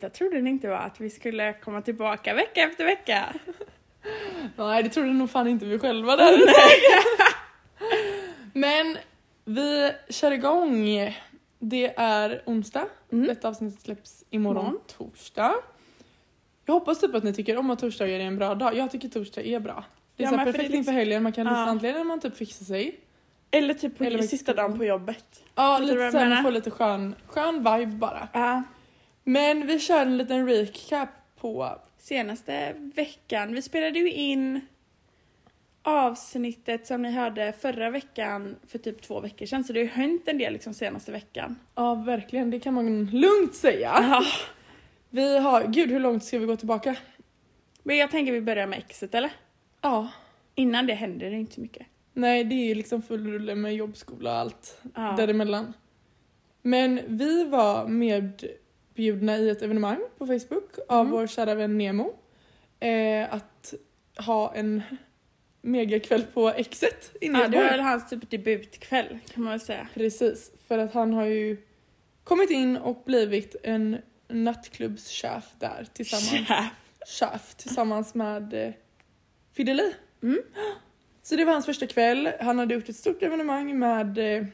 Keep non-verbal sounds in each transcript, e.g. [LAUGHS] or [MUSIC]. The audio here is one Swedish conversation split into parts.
detta trodde ni inte var att vi skulle komma tillbaka vecka efter vecka. [LAUGHS] Nej, det trodde nog fan inte vi själva där. [LAUGHS] Men vi kör igång. Det är onsdag. Mm. Detta avsnitt släpps imorgon, Imorgon. torsdag. Jag hoppas typ att ni tycker om att torsdagar är en bra dag. Jag tycker torsdag är bra. Det är Ja, så perfekt är inför helgen, man kan Ja. distantleda när man typ fixar sig. Eller typ på Eller sista dagen på jobbet. Ja, lite såhär, man får lite skön, skön vibe bara. Ja. Men vi kör en liten recap på Senaste veckan, vi spelade ju in avsnittet som ni hörde förra veckan för typ två veckor sedan så det har ju hänt en del liksom senaste veckan. Ja, verkligen. Det kan man lugnt säga. Ja. Vi har... Gud, hur långt ska vi gå tillbaka? Men jag tänker vi börjar med exet eller? Ja. Innan det händer det inte så mycket. Nej, det är ju liksom full rulle med jobbskola och allt Ja. däremellan. Men vi var medbjudna i ett evenemang på Facebook av Mm. vår kära vän Nemo. Eh, att ha en megakväll på Exet i Ja, det var väl hans typ debutkväll kan man väl säga. Precis, för att han har ju kommit in och blivit en nattklubbschef där tillsammans, Tja. chef, tillsammans med eh, Fideli. Mm. Så det var hans första kväll. Han hade gjort ett stort evenemang med eh,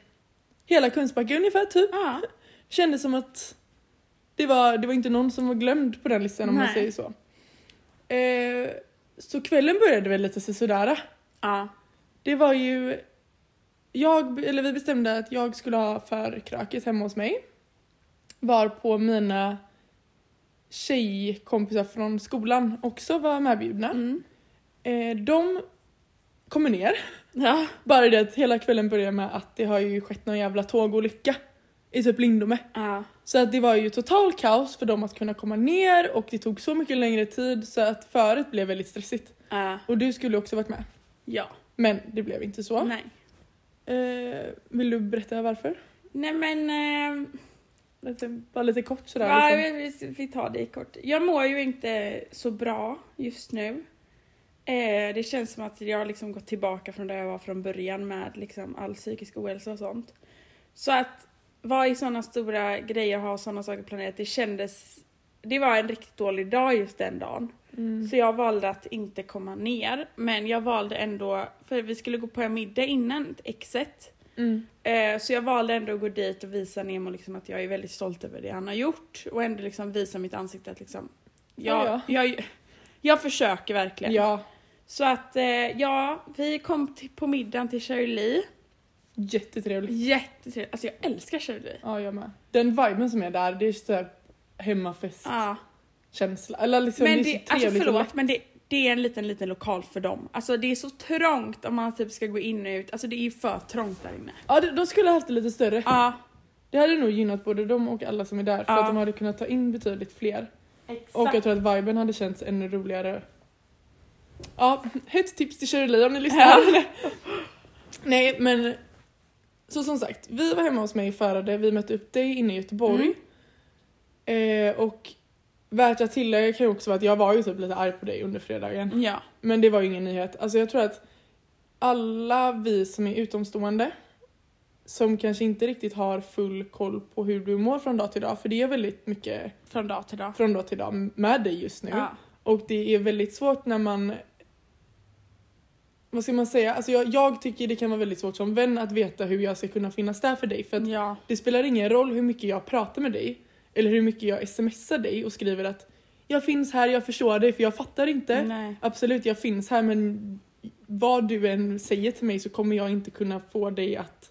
hela Kungsbacka ungefär typ. Ja. Kändes som att det var, det var inte någon som var glömd på den listan om man säger så. Eh, så kvällen började väl lite sådär. ja. Det var ju... Jag, eller vi bestämde att jag skulle ha förkröket hemma hos mig. Var på mina tjejkompisar från skolan också var medbjudna. Mm. Eh, de kommer ner. Ja. Bara det att hela kvällen börjar med att det har ju skett någon jävla tågolycka i typ Lindome. Ja. Så att det var ju total kaos för dem att kunna komma ner och det tog så mycket längre tid så att föret blev väldigt stressigt. Ja. Och du skulle också varit med. Ja. Men det blev inte så. Nej. Eh, vill du berätta varför? Nej men... Eh, Lite, bara lite kort sådär. ja, liksom. vi, vi tar det kort. Jag mår ju inte så bra just nu. Eh, det känns som att jag har liksom gått tillbaka från där jag var från början med liksom all psykisk ohälsa och sånt. Så att vara i sådana stora grejer och ha sådana saker planerat, det kändes... Det var en riktigt dålig dag just den dagen. Mm. Så jag valde att inte komma ner. Men jag valde ändå, för vi skulle gå på en middag innan exet. Mm. Eh, så jag valde ändå att gå dit och visa Nemo liksom att jag är väldigt stolt över det han har gjort. Och ändå liksom visa mitt ansikte att liksom, jag, Ja, jag, jag försöker verkligen. Ja, Så att eh, ja, vi kom till, på middagen till Shirley. Jättetrevligt. Jättetrevligt. Alltså jag älskar Shirley. Ja, jag med. Den viben som är där, det är just såhär hemmafestkänsla. Ja. Eller liksom, Men det är det, så alltså trevligt och förlåt, men det, det är en liten, liten lokal för dem. Alltså det är så trångt om man typ ska gå in och ut. Alltså det är ju för trångt där inne. Ja, de, de skulle ha haft det lite större. Ja, Det hade nog gynnat både dem och alla som är där för Ja. att de hade kunnat ta in betydligt fler. exakt. Och jag tror att viben hade känts ännu roligare. Ja, hett tips till Shirley om ni lyssnar. [LAUGHS] Nej men så som sagt, vi var hemma hos mig i Färade, vi mötte upp dig inne i Göteborg. Mm. Eh, och värt att tillägga kan ju också vara att jag var ju typ lite arg på dig under fredagen. Ja. Men det var ju ingen nyhet. Alltså jag tror att alla vi som är utomstående som kanske inte riktigt har full koll på hur du mår från dag till dag, för det är väldigt mycket Från dag till dag. från dag till dag med dig just nu. Ja. Och det är väldigt svårt när man vad ska man säga? Alltså jag, jag tycker det kan vara väldigt svårt som vän att veta hur jag ska kunna finnas där för dig. För att ja. det spelar ingen roll hur mycket jag pratar med dig eller hur mycket jag smsar dig och skriver att jag finns här, jag förstår dig för jag fattar inte. Nej. Absolut, jag finns här men vad du än säger till mig så kommer jag inte kunna få dig att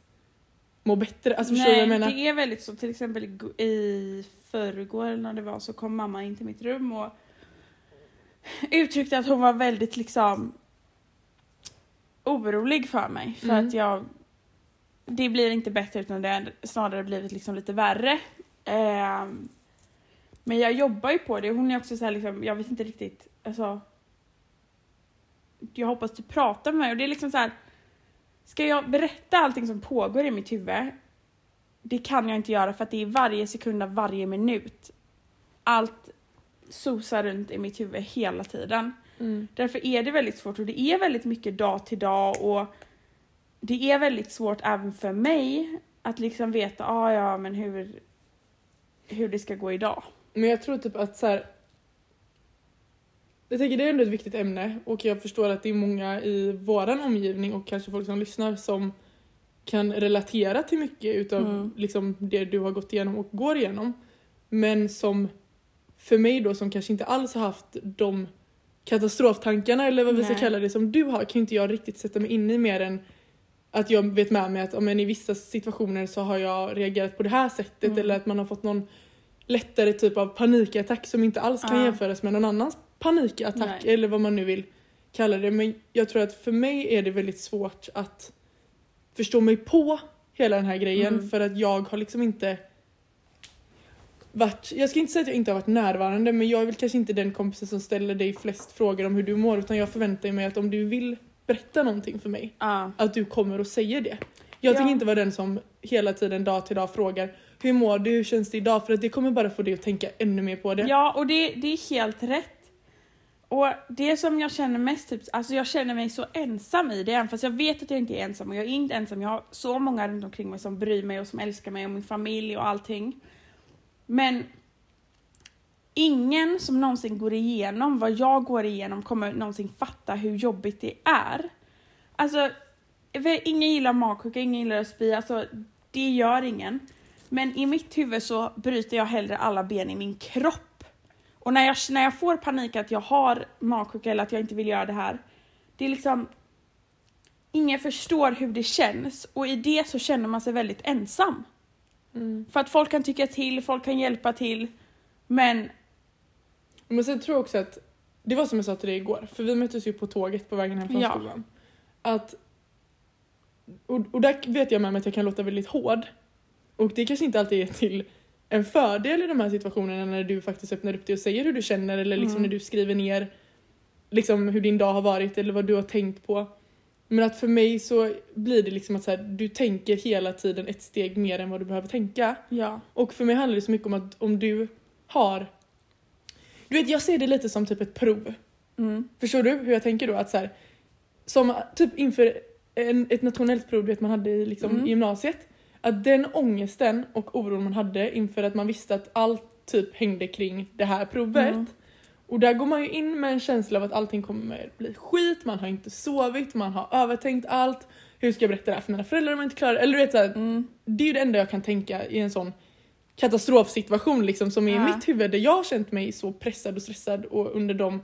må bättre. Alltså vad jag Nej, menar? det är väldigt så. Till exempel i- förrgår när det var så kom mamma in till mitt rum och uttryckte att hon var väldigt liksom orolig för mig. För Mm. att jag det blir inte bättre utan det har snarare blivit liksom lite värre. Ehm, men jag jobbar ju på det. Hon är också så här liksom, jag vet inte riktigt, alltså. Jag hoppas du pratar med mig och det är liksom så här. Ska jag berätta allting som pågår i mitt huvud? Det kan jag inte göra för att det är varje sekund av varje minut. Allt susar runt i mitt huvud hela tiden. Mm. Därför är det väldigt svårt och det är väldigt mycket dag till dag och det är väldigt svårt även för mig att liksom veta, ah, ja men hur, hur det ska gå idag. Men jag tror typ att så här. Jag tänker det är ändå ett viktigt ämne och jag förstår att det är många i våran omgivning och kanske folk som lyssnar som kan relatera till mycket utav Mm. liksom det du har gått igenom och går igenom. Men som för mig då som kanske inte alls har haft de katastroftankarna eller vad vi ska Nej. kalla det som du har kan inte jag riktigt sätta mig in i mer än att jag vet med mig att men i vissa situationer så har jag reagerat på det här sättet Mm. eller att man har fått någon lättare typ av panikattack som inte alls kan Ja. jämföras med någon annans panikattack Nej. eller vad man nu vill kalla det. Men jag tror att för mig är det väldigt svårt att förstå mig på hela den här grejen Mm. för att jag har liksom inte varit, jag ska inte säga att jag inte har varit närvarande men jag är väl kanske inte den kompisen som ställer dig flest frågor om hur du mår utan jag förväntar mig att om du vill berätta någonting för mig Ja. att du kommer och säger det. Jag Ja. tänker inte vara den som hela tiden dag till dag frågar hur mår du, hur känns det idag? För att det kommer bara få dig att tänka ännu mer på det. Ja, och det, det är helt rätt. Och det som jag känner mest, typ, alltså jag känner mig så ensam i det, även fast jag vet att jag inte är ensam och jag är inte ensam. Jag har så många runt omkring mig som bryr mig och som älskar mig och min familj och allting. Men ingen som någonsin går igenom vad jag går igenom kommer någonsin fatta hur jobbigt det är. Alltså, ingen gillar magsjuka, ingen gillar att spy, alltså det gör ingen. Men i mitt huvud så bryter jag hellre alla ben i min kropp. Och när jag, när jag får panik att jag har magsjuka eller att jag inte vill göra det här, det är liksom Ingen förstår hur det känns och i det så känner man sig väldigt ensam. Mm. För att folk kan tycka till, folk kan hjälpa till, men Men sen tror jag också att, det var som jag sa till dig igår, för vi möttes ju på tåget på vägen hem från Ja. skolan. Att, och, och där vet jag med mig att jag kan låta väldigt hård. Och det kanske inte alltid är till en fördel i de här situationerna när du faktiskt öppnar upp dig och säger hur du känner eller liksom Mm. när du skriver ner liksom hur din dag har varit eller vad du har tänkt på. Men att för mig så blir det liksom att så här, du tänker hela tiden ett steg mer än vad du behöver tänka. ja. Och för mig handlar det så mycket om att om du har... Du vet, jag ser det lite som typ ett prov. Mm. Förstår du hur jag tänker då? Att så här, som typ inför en, ett nationellt prov vet, man hade i liksom, Mm. gymnasiet. Att den ångesten och oron man hade inför att man visste att allt typ hängde kring det här provet. Mm. Och där går man ju in med en känsla av att allting kommer bli skit, man har inte sovit, man har övertänkt allt. Hur ska jag berätta det här för mina föräldrar om jag inte klarar det? Eller du vet så här, Mm. det är ju det enda jag kan tänka i en sån katastrofsituation liksom som är i Ja. mitt huvud där jag har känt mig så pressad och stressad och under de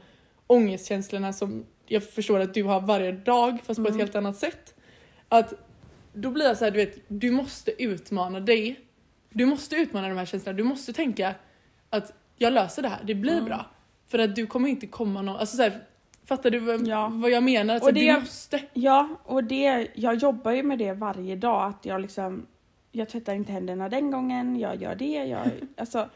ångestkänslorna som jag förstår att du har varje dag fast på ett Mm. helt annat sätt. Att då blir jag så här, du vet, du måste utmana dig. Du måste utmana de här känslorna, du måste tänka att jag löser det här, det blir Mm. bra. För att du kommer inte komma någon, alltså så här, fattar du vad, Ja. vad jag menar? Alltså, Och det- du måste. Ja, och det, jag jobbar ju med det varje dag. Att jag liksom, jag tvättar inte händerna den gången, jag gör det, jag, [LAUGHS] alltså.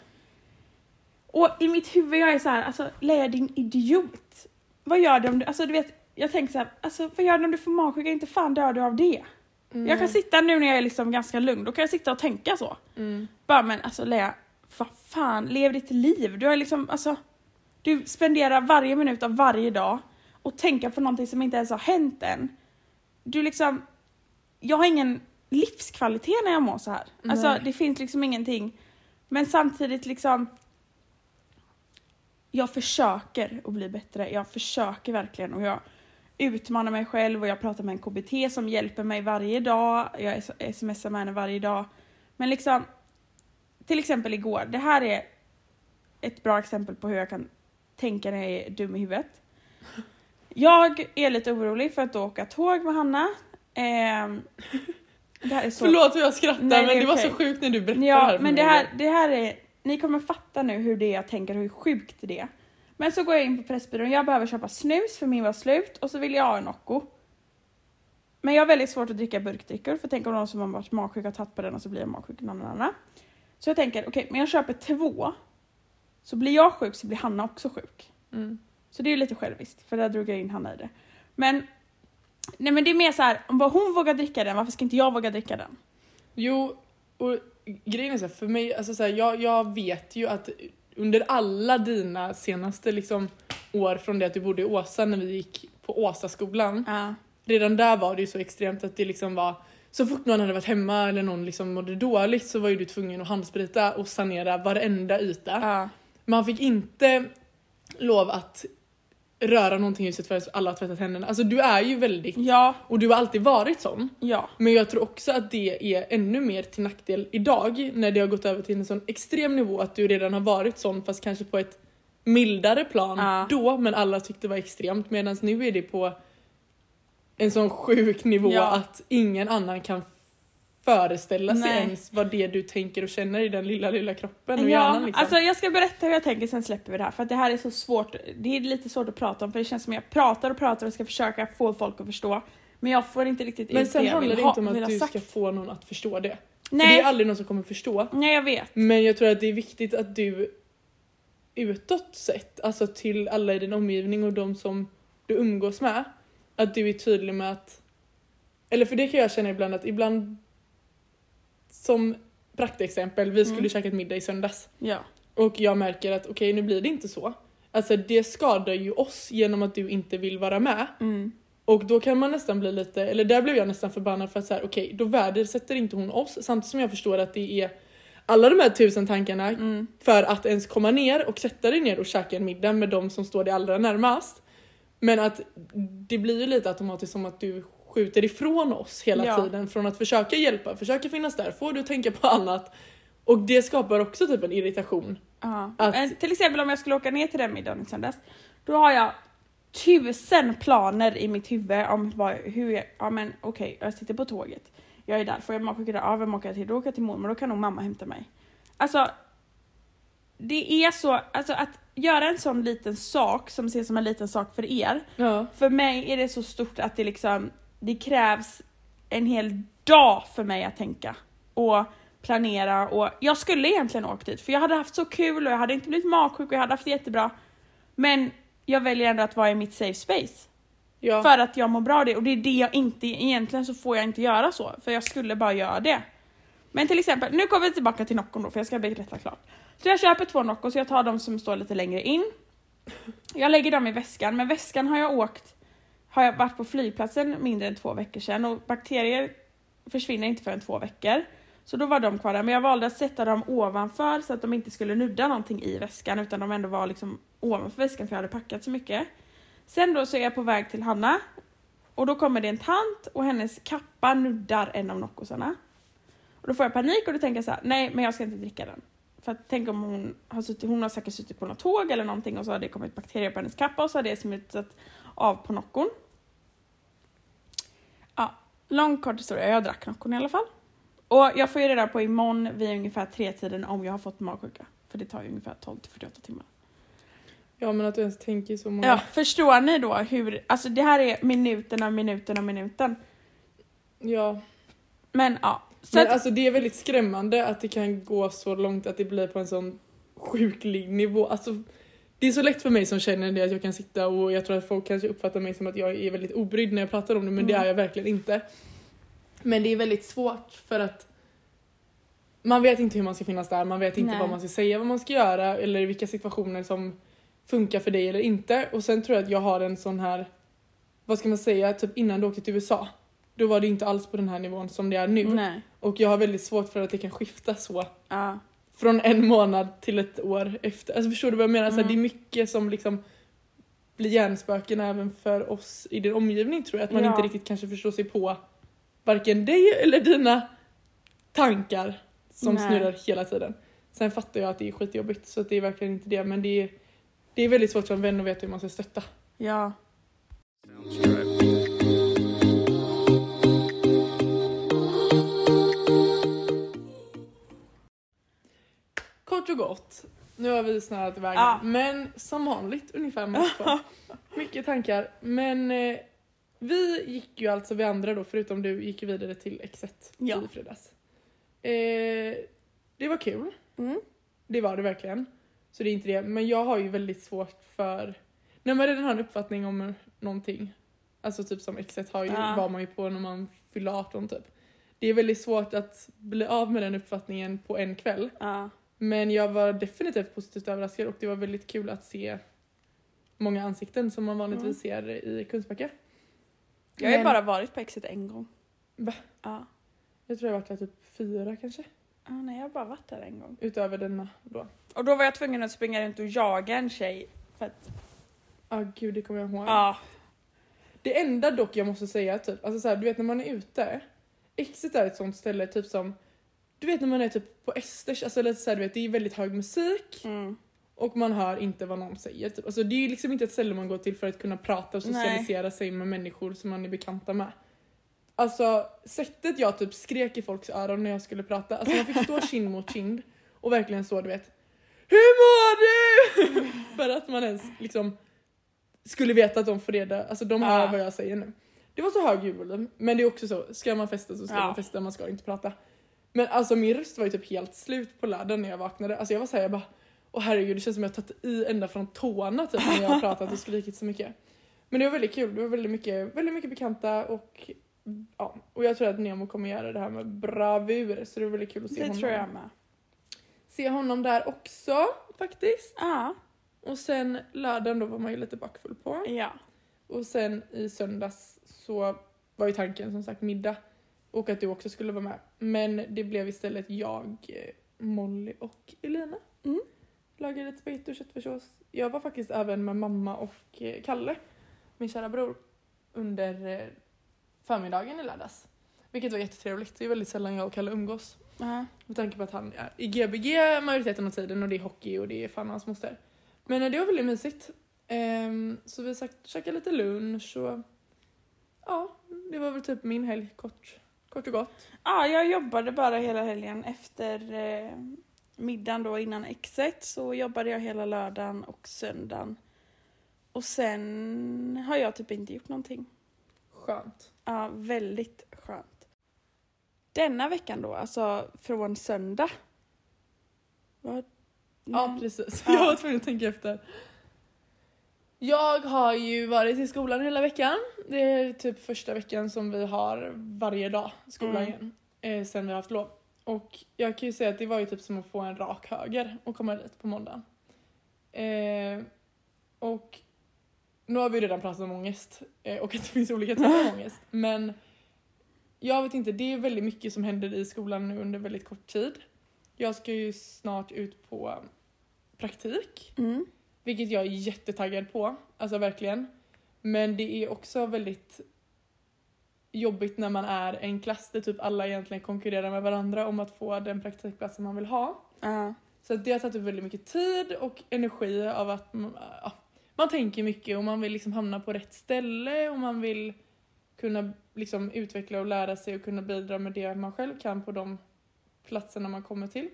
Och i mitt huvud jag är så här, alltså Leia din idiot. Vad gör du om du, alltså du vet, jag tänker så här, alltså vad gör du om du får magsjuka, inte fan dör du av det. Mm. Jag kan sitta nu när jag är liksom ganska lugn, då kan jag sitta och tänka så. Mm. Bara men alltså Lea, vad fan, lev ditt liv. Du har liksom, alltså, du spenderar varje minut av varje dag och tänka på någonting som inte ens har hänt än. Du liksom, jag har ingen livskvalitet när jag mår så här. Alltså Nej. det finns liksom ingenting. Men samtidigt liksom, jag försöker att bli bättre. Jag försöker verkligen och jag utmanar mig själv och jag pratar med en KBT som hjälper mig varje dag. Jag smsar med henne varje dag. Men liksom, till exempel igår, det här är ett bra exempel på hur jag kan tänka när jag är dum i huvudet. Jag är lite orolig för att åka tåg med Hanna. Ehm, det här är så... Förlåt hur jag skrattar Nej, det men det var okej. så sjukt när du berättade det Ja, här för men det här, det här är... Ni kommer fatta nu hur det är jag tänker hur sjukt det är. Men så går jag in på Pressbyrån, jag behöver köpa snus för min var slut och så vill jag ha en Nocco. Men jag har väldigt svårt att dricka burkdrickor för tänk om någon som har varit magsjuk har tagit på den och så blir jag magsjuk. Na, na, na. Så jag tänker, okej, men jag köper två. Så blir jag sjuk så blir Hanna också sjuk. Mm. Så det är ju lite själviskt, för där drog jag in Hanna i det. Men, nej men det är mer så här, om bara hon vågar dricka den, varför ska inte jag våga dricka den? Jo, och grejen är så här, för mig, alltså så här, jag, jag vet ju att under alla dina senaste liksom, år från det att du bodde i Åsa när vi gick på Åsaskolan, Ja. redan där var det ju så extremt att det liksom var så fort någon hade varit hemma eller någon liksom mådde dåligt så var ju du tvungen att handsprita och sanera varenda yta. Ja. Man fick inte lov att röra någonting i huset förrän alla har tvättat händerna. Alltså du är ju väldigt, Ja, och du har alltid varit sån. ja. Men jag tror också att det är ännu mer till nackdel idag när det har gått över till en sån extrem nivå att du redan har varit sån fast kanske på ett mildare plan Ja. då men alla tyckte det var extremt medan nu är det på en sån sjuk nivå Ja. att ingen annan kan föreställa sig Nej. ens vad det du tänker och känner i den lilla lilla kroppen och Ja, hjärnan liksom. alltså jag ska berätta hur jag tänker sen släpper vi det här för att det här är så svårt. Det är lite svårt att prata om för det känns som jag pratar och pratar och ska försöka få folk att förstå. Men jag får inte riktigt men ut sen det jag handlar det inte om att du sagt. ska få någon att förstå det. För det Nej, är aldrig någon som kommer förstå. nej jag vet. Men jag tror att det är viktigt att du utåt sett, alltså till alla i din omgivning och de som du umgås med, att du är tydlig med att... Eller för det kan jag känna ibland att ibland... Som praktexempel, vi skulle Mm. käka ett middag i söndags Ja. och jag märker att okej nu blir det inte så. Alltså det skadar ju oss genom att du inte vill vara med. Mm. Och då kan man nästan bli lite, eller där blev jag nästan förbannad för att så här, okej då värdesätter inte hon oss samtidigt som jag förstår att det är alla de här tusen tankarna Mm. för att ens komma ner och sätta dig ner och käka en middag med de som står dig allra närmast. Men att det blir ju lite automatiskt som att du skjuter ifrån oss hela Ja. tiden från att försöka hjälpa, försöka finnas där, får du tänka på annat. Och det skapar också typ en irritation. Ja. Att- Men Till exempel om jag skulle åka ner till den middagen i söndags. Då har jag tusen planer i mitt huvud om vad, hur jag, ja men okej, jag sitter på tåget. Jag är där, får jag magsjuka? Ja, vem åker jag till? Då åker jag till mormor, då kan nog mamma hämta mig. Alltså, det är så, alltså att göra en sån liten sak som ses som en liten sak för er, Ja. för mig är det så stort att det liksom, det krävs en hel dag för mig att tänka och planera och jag skulle egentligen åkt dit för jag hade haft så kul och jag hade inte blivit magsjuk och jag hade haft det jättebra. Men jag väljer ändå att vara i mitt safe space. Ja. För att jag mår bra av det och det är det jag inte, egentligen så får jag inte göra så för jag skulle bara göra det. Men till exempel, nu kommer vi tillbaka till Noccon då för jag ska berätta klart. Så jag köper två Noccon så jag tar de som står lite längre in. Jag lägger dem i väskan, men väskan har jag åkt, har jag varit på flygplatsen mindre än två veckor sedan och bakterier försvinner inte förrän två veckor. Så då var de kvar där, men jag valde att sätta dem ovanför så att de inte skulle nudda någonting i väskan utan de ändå var liksom ovanför väskan för jag hade packat så mycket. Sen då så är jag på väg till Hanna och då kommer det en tant och hennes kappa nuddar en av Noccosarna. Och då får jag panik och då tänker jag så här: nej men jag ska inte dricka den. För att tänk om hon har suttit, hon har säkert suttit på något tåg eller någonting och så har det kommit bakterier på hennes kappa och så har det smittat av på Noccon. Lång kort historia, jag drack Noccon i alla fall. Och jag får ju reda på imorgon vid ungefär tre tiden om jag har fått magsjuka. För det tar ju ungefär 12 till 48 timmar. ja men att du ens tänker så många. Ja, förstår ni då hur, alltså det här är minuten av minuten av minuten. ja. Men ja. Så Men att, alltså det är väldigt skrämmande att det kan gå så långt att det blir på en sån sjuklig nivå. Alltså, det är så lätt för mig som känner det att jag kan sitta och jag tror att folk kanske uppfattar mig som att jag är väldigt obrydd när jag pratar om det men det Mm. är jag verkligen inte. Men det är väldigt svårt för att man vet inte hur man ska finnas där, man vet inte Nej. vad man ska säga, vad man ska göra eller vilka situationer som funkar för dig eller inte. Och sen tror jag att jag har en sån här, vad ska man säga, typ innan du åkte till USA. Då var det inte alls på den här nivån som det är nu. nej. Och jag har väldigt svårt för att det kan skifta så Ja. Från en månad till ett år efter. Alltså förstår du vad jag menar? Så här, Mm. det är mycket som liksom blir hjärnspöken även för oss i din omgivning tror jag. Att man Ja. inte riktigt kanske förstår sig på varken dig eller dina tankar som Nej. snurrar hela tiden. Sen fattar jag att det är skitjobbigt så att det är verkligen inte det men det är, det är väldigt svårt som vän att veta hur man ska stötta. Ja. Kort och gott, nu har vi snarare iväg Ja. men som vanligt ungefär två. [LAUGHS] Mycket tankar. Men eh, vi gick ju alltså, vi andra då, förutom du, gick ju vidare till X1 Ja. i fredags. Eh, det var kul, Mm. det var det verkligen. Så det är inte det, men jag har ju väldigt svårt för, när man redan har en uppfattning om någonting, alltså typ som X1 har ju, Ja. var man ju på när man fyllde 18 typ. Det är väldigt svårt att bli av med den uppfattningen på en kväll. Ja. Men jag var definitivt positivt överraskad och det var väldigt kul att se många ansikten som man vanligtvis ser i Kungsbacka. Jag har ju Men- bara varit på Exit en gång. Va? Ja. Jag tror jag har varit där typ fyra kanske. Ah, nej, jag har bara varit där en gång. Utöver denna då. Och då var jag tvungen att springa runt och jaga en tjej. För att, Ja gud det kommer jag ihåg. ja. Det enda dock jag måste säga typ, alltså så här, du vet när man är ute. Exit är ett sånt ställe typ som, du vet när man är typ på Esters, alltså lite så här, du vet det är väldigt hög musik Mm. och man hör inte vad någon säger. Typ. Alltså det är liksom inte ett ställe man går till för att kunna prata och socialisera sig med människor som man är bekanta med. Alltså sättet jag typ skrek i folks öron när jag skulle prata, alltså man fick stå [LAUGHS] kind mot kind och verkligen så du vet Hur mår du? [LAUGHS] för att man ens liksom skulle veta att de får reda, alltså de hör Ja. vad jag säger nu. Det var så hög ljudvolym, men det är också så, ska man festa så ska Ja. man festa, man ska inte prata. Men alltså min röst var ju typ helt slut på lördagen när jag vaknade. Alltså jag var såhär, jag bara Åh herregud det känns som jag tagit i ända från tårna typ när jag har pratat och skrikit så mycket. Men det var väldigt kul, det var väldigt mycket, väldigt mycket bekanta och ja, och jag tror att Nemo kommer göra det här med bravur så det är väldigt kul att se Det honom. tror jag med. Se honom där också faktiskt. Ja. Och sen lördagen då var man ju lite bakfull på. Ja. Och sen i söndags så var ju tanken som sagt middag och att du också skulle vara med. Men det blev istället jag, Molly och Elina. Mm. Lagade lite spagetti och köttfärssås. Jag var faktiskt även med mamma och eh, Kalle, min kära bror, under eh, förmiddagen i lördags. Vilket var jättetrevligt. Det är väldigt sällan jag och Kalle umgås. Ja. Med tanke på att han är i Gbg majoriteten av tiden och det är hockey och det är fan hans moster. Men eh, det var väldigt mysigt. Ehm, så vi sagt, käkade lite lunch och ja, det var väl typ min helg kort, kort och gott. Ja, jag jobbade bara hela helgen efter eh, middagen då innan exet så jobbade jag hela lördagen och söndagen. Och sen har jag typ inte gjort någonting. Skönt. Ja, väldigt skönt. Denna veckan då, alltså från söndag. Vad? Ja precis, Ja. jag var tvungen att tänka efter. Jag har ju varit i skolan hela veckan. Det är typ första veckan som vi har varje dag skolan Mm. igen. Eh, sen vi har haft lov. Och jag kan ju säga att det var ju typ som att få en rak höger och komma dit på måndagen. Eh, och nu har vi redan pratat om ångest eh, och att det finns olika typer av [LAUGHS] ångest. Men jag vet inte, det är väldigt mycket som händer i skolan nu under väldigt kort tid. Jag ska ju snart ut på praktik, Mm. Vilket jag är jättetaggad på. Alltså verkligen. Men det är också väldigt jobbigt när man är en klass där typ alla egentligen konkurrerar med varandra om att få den praktikplatsen man vill ha. Ja. Så det har tagit upp väldigt mycket tid och energi av att man, ja, man tänker mycket och man vill liksom hamna på rätt ställe och man vill kunna liksom utveckla och lära sig och kunna bidra med det man själv kan på de platserna man kommer till.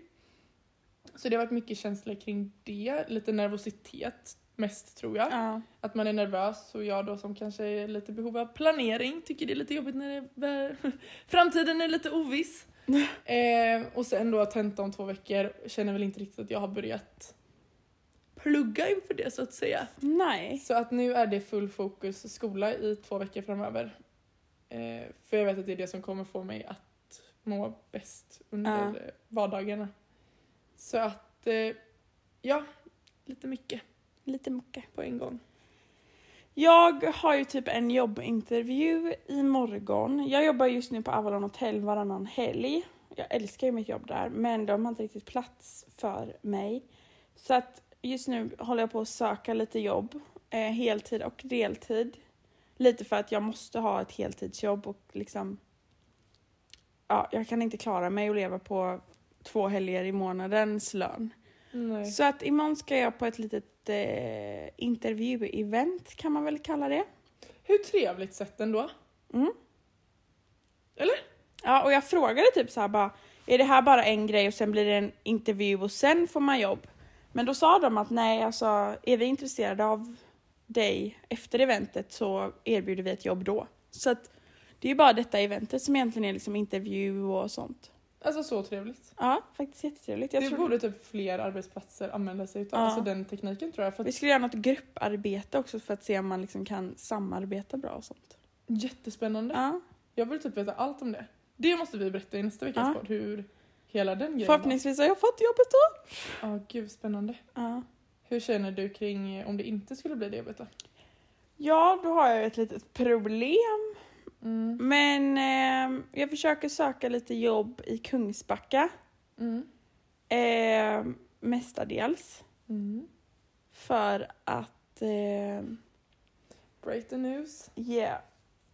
Så det har varit mycket känslor kring det, lite nervositet mest tror jag. Ja. Att man är nervös och jag då som kanske är lite behov av planering tycker det är lite jobbigt när det, [LAUGHS] framtiden är lite oviss. [LAUGHS] eh, och sen då tenta om två veckor, känner väl inte riktigt att jag har börjat plugga inför det så att säga. Nej. Så att nu är det full fokus skola i två veckor framöver. Eh, för jag vet att det är det som kommer få mig att må bäst under Ja. vardagarna. Så att, eh, ja, lite mycket Lite mycket. på en gång. Jag har ju typ en jobbintervju imorgon. Jag jobbar just nu på Avalon Hotel varannan helg. Jag älskar ju mitt jobb där men de har inte riktigt plats för mig. Så att just nu håller jag på att söka lite jobb. Eh, heltid och deltid. Lite för att jag måste ha ett heltidsjobb och liksom... Ja, jag kan inte klara mig och leva på två helger i månadens lön. Nej. Så att imorgon ska jag på ett litet eh, intervju-event kan man väl kalla det. Hur trevligt sätt ändå. Mm. Eller? Ja, och jag frågade typ så här bara, är det här bara en grej och sen blir det en intervju och sen får man jobb? Men då sa de att nej, alltså är vi intresserade av dig efter eventet så erbjuder vi ett jobb då. Så att det är ju bara detta eventet som egentligen är liksom intervju och sånt. Alltså så trevligt. Ja, faktiskt jättetrevligt. Jag det borde typ fler arbetsplatser använda sig utav, Ja. alltså den tekniken tror jag. För Vi att, skulle göra något grupparbete också för att se om man liksom kan samarbeta bra och sånt. jättespännande. Ja, Jag vill typ veta allt om det. Det måste vi berätta i nästa veckas Ja. podd, hur hela den grejen förhoppningsvis har jag fått jobbet då. Ja, gud spännande. Ja. Hur känner du kring om det inte skulle bli det jobbet då? Ja, då har jag ett litet problem. Mm. Men eh, jag försöker söka lite jobb i Kungsbacka. Mm. Eh, mestadels. Mm. För att... Eh, Break the news. yeah.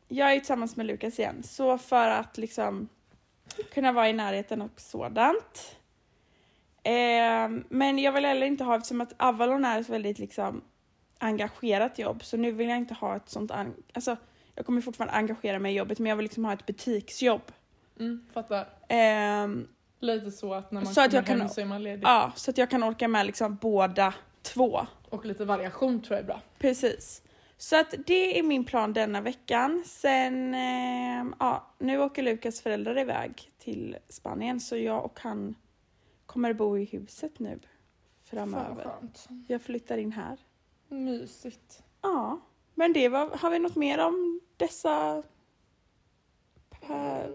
Jag är tillsammans med Lukas igen. Så för att liksom kunna vara i närheten och sådant. Eh, men jag vill heller inte ha, eftersom att Avalon är ett väldigt liksom engagerat jobb, så nu vill jag inte ha ett sånt... Alltså, jag kommer fortfarande engagera mig i jobbet, men jag vill liksom ha ett butiksjobb. Mm, fattar. Ehm, Lite så att när man Så kommer jag kan- hem så är man ledig. ja, så att jag kan orka med liksom båda två. Och lite variation tror jag är bra. Precis. Så att det är min plan denna veckan. Sen, ehm, ja, nu åker Lukas föräldrar iväg till Spanien så jag och han kommer bo i huset nu framöver. Jag flyttar in här. Mysigt. Ja, men det var, har vi något mer om dessa... Per...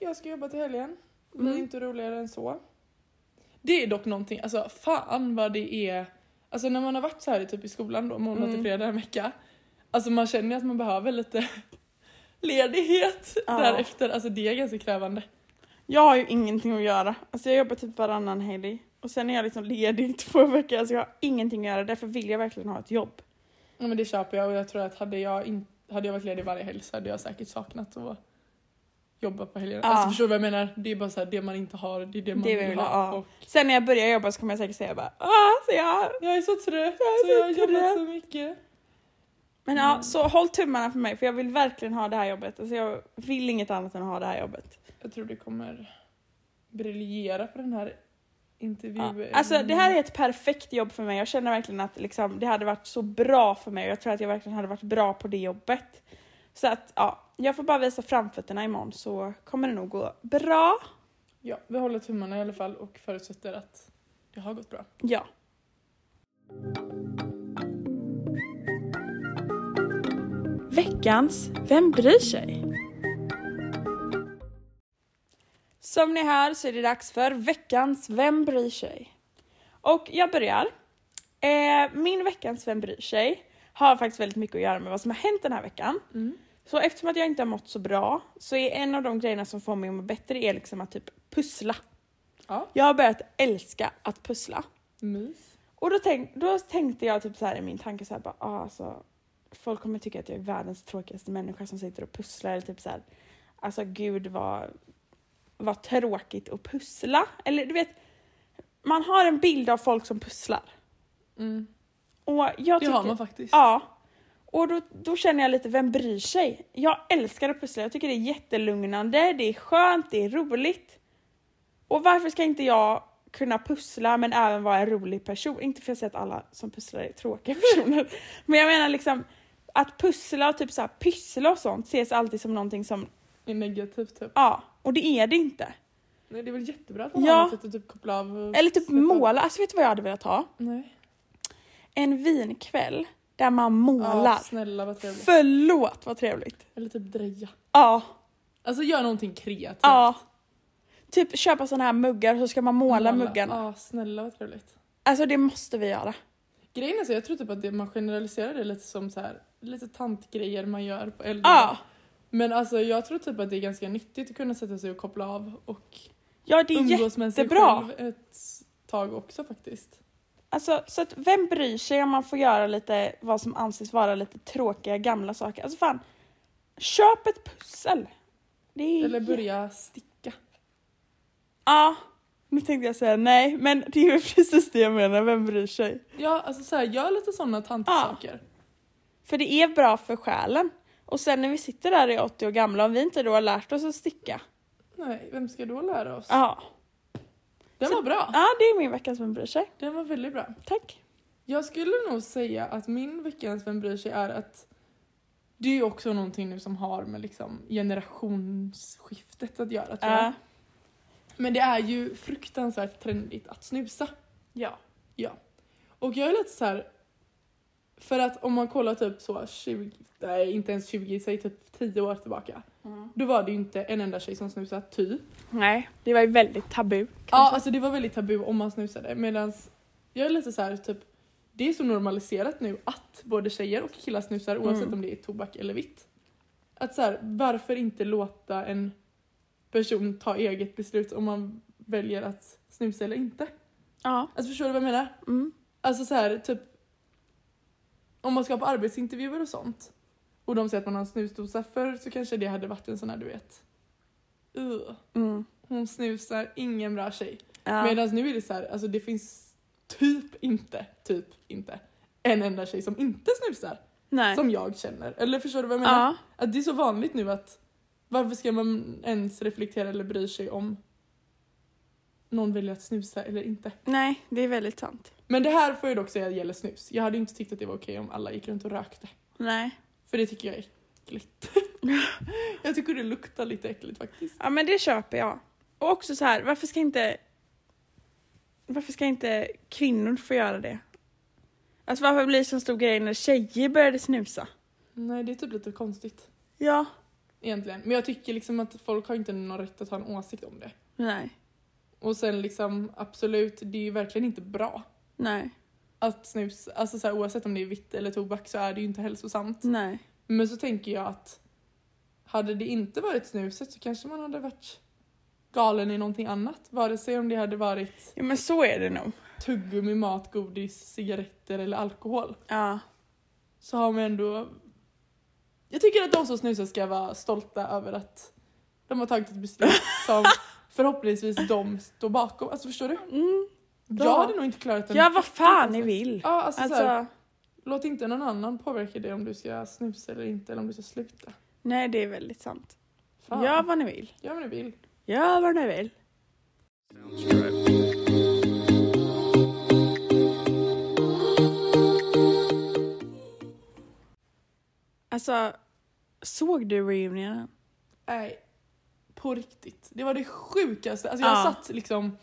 Jag ska jobba till helgen. Det Mm. inte roligare än så. Det är dock någonting, alltså fan vad det är. Alltså när man har varit så här typ i skolan då, måndag till Mm. fredag en vecka. Alltså man känner att man behöver lite [LAUGHS] ledighet Ja. därefter. Alltså det är ganska krävande. Jag har ju ingenting att göra. Alltså jag jobbar typ varannan helg. Och sen är jag liksom ledig två veckor. Alltså jag har ingenting att göra. Därför vill jag verkligen ha ett jobb. Ja men det köper jag och jag tror att hade jag, in, hade jag varit ledig varje helg så hade jag säkert saknat att jobba på helgerna. Ja. Alltså förstår du vad jag menar? Det är bara så här, det man inte har, det är det man Det vill, vill ha. ha. Och Sen när jag börjar jobba så kommer jag säkert säga bara ah, så jag... jag är så trött, Jag är så jag har jobbat så mycket. Men ja, Mm. så håll tummarna för mig för jag vill verkligen ha det här jobbet. Alltså jag vill inget annat än att ha det här jobbet. Jag tror det kommer briljera på den här Ja. intervjun. Alltså det här är ett perfekt jobb för mig. Jag känner verkligen att liksom, det hade varit så bra för mig jag tror att jag verkligen hade varit bra på det jobbet. Så att ja, jag får bara visa framfötterna imorgon så kommer det nog gå bra. Ja, vi håller tummarna i alla fall och förutsätter att det har gått bra. Ja. Veckans Vem bryr sig? Som ni hör så är det dags för veckans Vem bryr sig? Och jag börjar. Eh, min veckans Vem bryr sig har faktiskt väldigt mycket att göra med vad som har hänt den här veckan. Så eftersom att jag inte har mått så bra så är en av de grejerna som får mig att må bättre är liksom att typ pussla. Ja. Jag har börjat älska att pussla. Mys. Och då, tänk, då tänkte jag typ så här i min tanke så här bara, ah, alltså, folk kommer tycka att jag är världens tråkigaste människa som sitter och pusslar eller typ så här, alltså gud vad, vad tråkigt att pussla. Eller du vet, man har en bild av folk som pusslar. Mm. Och jag Det tycker, har man faktiskt. Ja. Och då, då känner jag lite, vem bryr sig? Jag älskar att pussla, jag tycker det är jättelugnande, det är skönt, det är roligt. Och varför ska inte jag kunna pussla men även vara en rolig person? Inte för att säga att alla som pusslar är tråkiga [LAUGHS] personer. men jag menar liksom att pussla och typ så här pyssla och sånt ses alltid som någonting som, är negativt typ. ja, och det är det inte. Nej, det är väl jättebra att man Ja. har något att typ koppla av Eller typ måla, alltså vet du vad jag hade velat ha? Nej. En vinkväll där man målar. Ja, snälla vad trevligt. Förlåt vad trevligt. Eller typ dreja. Ja. Alltså gör någonting kreativt. Ja. Typ köpa såna här muggar och så ska man måla, muggarna. Ja, snälla vad trevligt. Alltså det måste vi göra. Grejen är så, jag tror typ att det, man generaliserar det lite som så här, lite tantgrejer man gör på äldre Ja. Men alltså jag tror typ att det är ganska nyttigt att kunna sätta sig och koppla av och Ja det är umgås med sig själv ett tag också faktiskt. Alltså så att vem bryr sig om man får göra lite vad som anses vara lite tråkiga gamla saker. Alltså fan. Köp ett pussel. Är Eller börja sticka. Ja. Nu tänkte jag säga nej men det är ju [LAUGHS] precis det jag menar. Vem bryr sig? Ja, alltså så här, gör lite sådana tantsaker. För det är bra för själen. Och sen när vi sitter där i 80 år gamla om vi inte då har lärt oss att sticka. Nej, vem ska då lära oss? Ja. Den var bra. Ja det är min veckans Vem bryr sig. Den var väldigt bra. Tack. Jag skulle nog säga att min veckans Vem bryr sig är att det är ju också någonting nu som har med liksom generationsskiftet att göra tror jag. Ja. Men det är ju fruktansvärt trendigt att snusa. Ja. Ja. Och jag är lite så här. För att om man kollar typ så 20, nej inte ens 20, säg typ 10 år tillbaka. Då var det ju inte en enda tjej som snusade, typ. Nej, det var ju väldigt tabu. Ja, kanske. alltså det var väldigt tabu om man snusade. Medan jag är lite så här typ, det är så normaliserat nu att både tjejer och killar snusar oavsett Mm. om det är tobak eller vitt. Att så här, varför inte låta en person ta eget beslut om man väljer att snusa eller inte? Ja. Alltså förstår du vad jag menar? Mm. Alltså så här, typ om man ska på arbetsintervjuer och sånt och de säger att man har en snusdosa för så kanske det hade varit en sån här du vet. Uh, Mm. hon snusar, ingen bra tjej. Ja. Medan nu är det så här, alltså det finns typ inte, typ inte en enda tjej som inte snusar. Nej. Som jag känner. Eller förstår du vad jag menar? ja. Att det är så vanligt nu att varför ska man ens reflektera eller bry sig om någon väljer att snusa eller inte? Nej, det är väldigt sant. Men det här får jag dock säga gäller snus. Jag hade inte tyckt att det var okej om alla gick runt och rökte. Nej. För det tycker jag är äckligt. [LAUGHS] jag tycker det luktar lite äckligt faktiskt. Ja men det köper jag. Och också så här, varför ska inte varför ska inte kvinnor få göra det? Alltså varför blir det så stor grej när tjejer började snusa? Nej, det är typ lite konstigt. Ja. Egentligen. Men jag tycker liksom att folk har inte någon rätt att ha en åsikt om det. Nej. Och sen liksom absolut, det är ju verkligen inte bra Nej. att snus, alltså så här, oavsett om det är vitt eller tobak så är det ju inte hälsosamt. Nej. Men så tänker jag att hade det inte varit snuset så kanske man hade varit galen i någonting annat. Vare sig om det hade varit Ja men så är det nog. tuggummi, mat, godis, cigaretter eller alkohol. Ja. Så har man ändå... Jag tycker att de som snusar ska vara stolta över att de har tagit ett beslut som [LAUGHS] förhoppningsvis de står bakom. Alltså förstår du? Mm. Jag hade nog inte klarat en Ja vad fan ni vill. Ja, alltså, så här, Alltså, låt inte någon annan påverka dig om du ska snusa eller inte eller om du ska sluta. nej det är väldigt sant. Fan. Gör vad ni vill. Gör vad ni vill. Gör vad ni vill. Alltså, såg du reunionen? Nej, på riktigt. Det var det sjukaste. Alltså jag Ja. satt liksom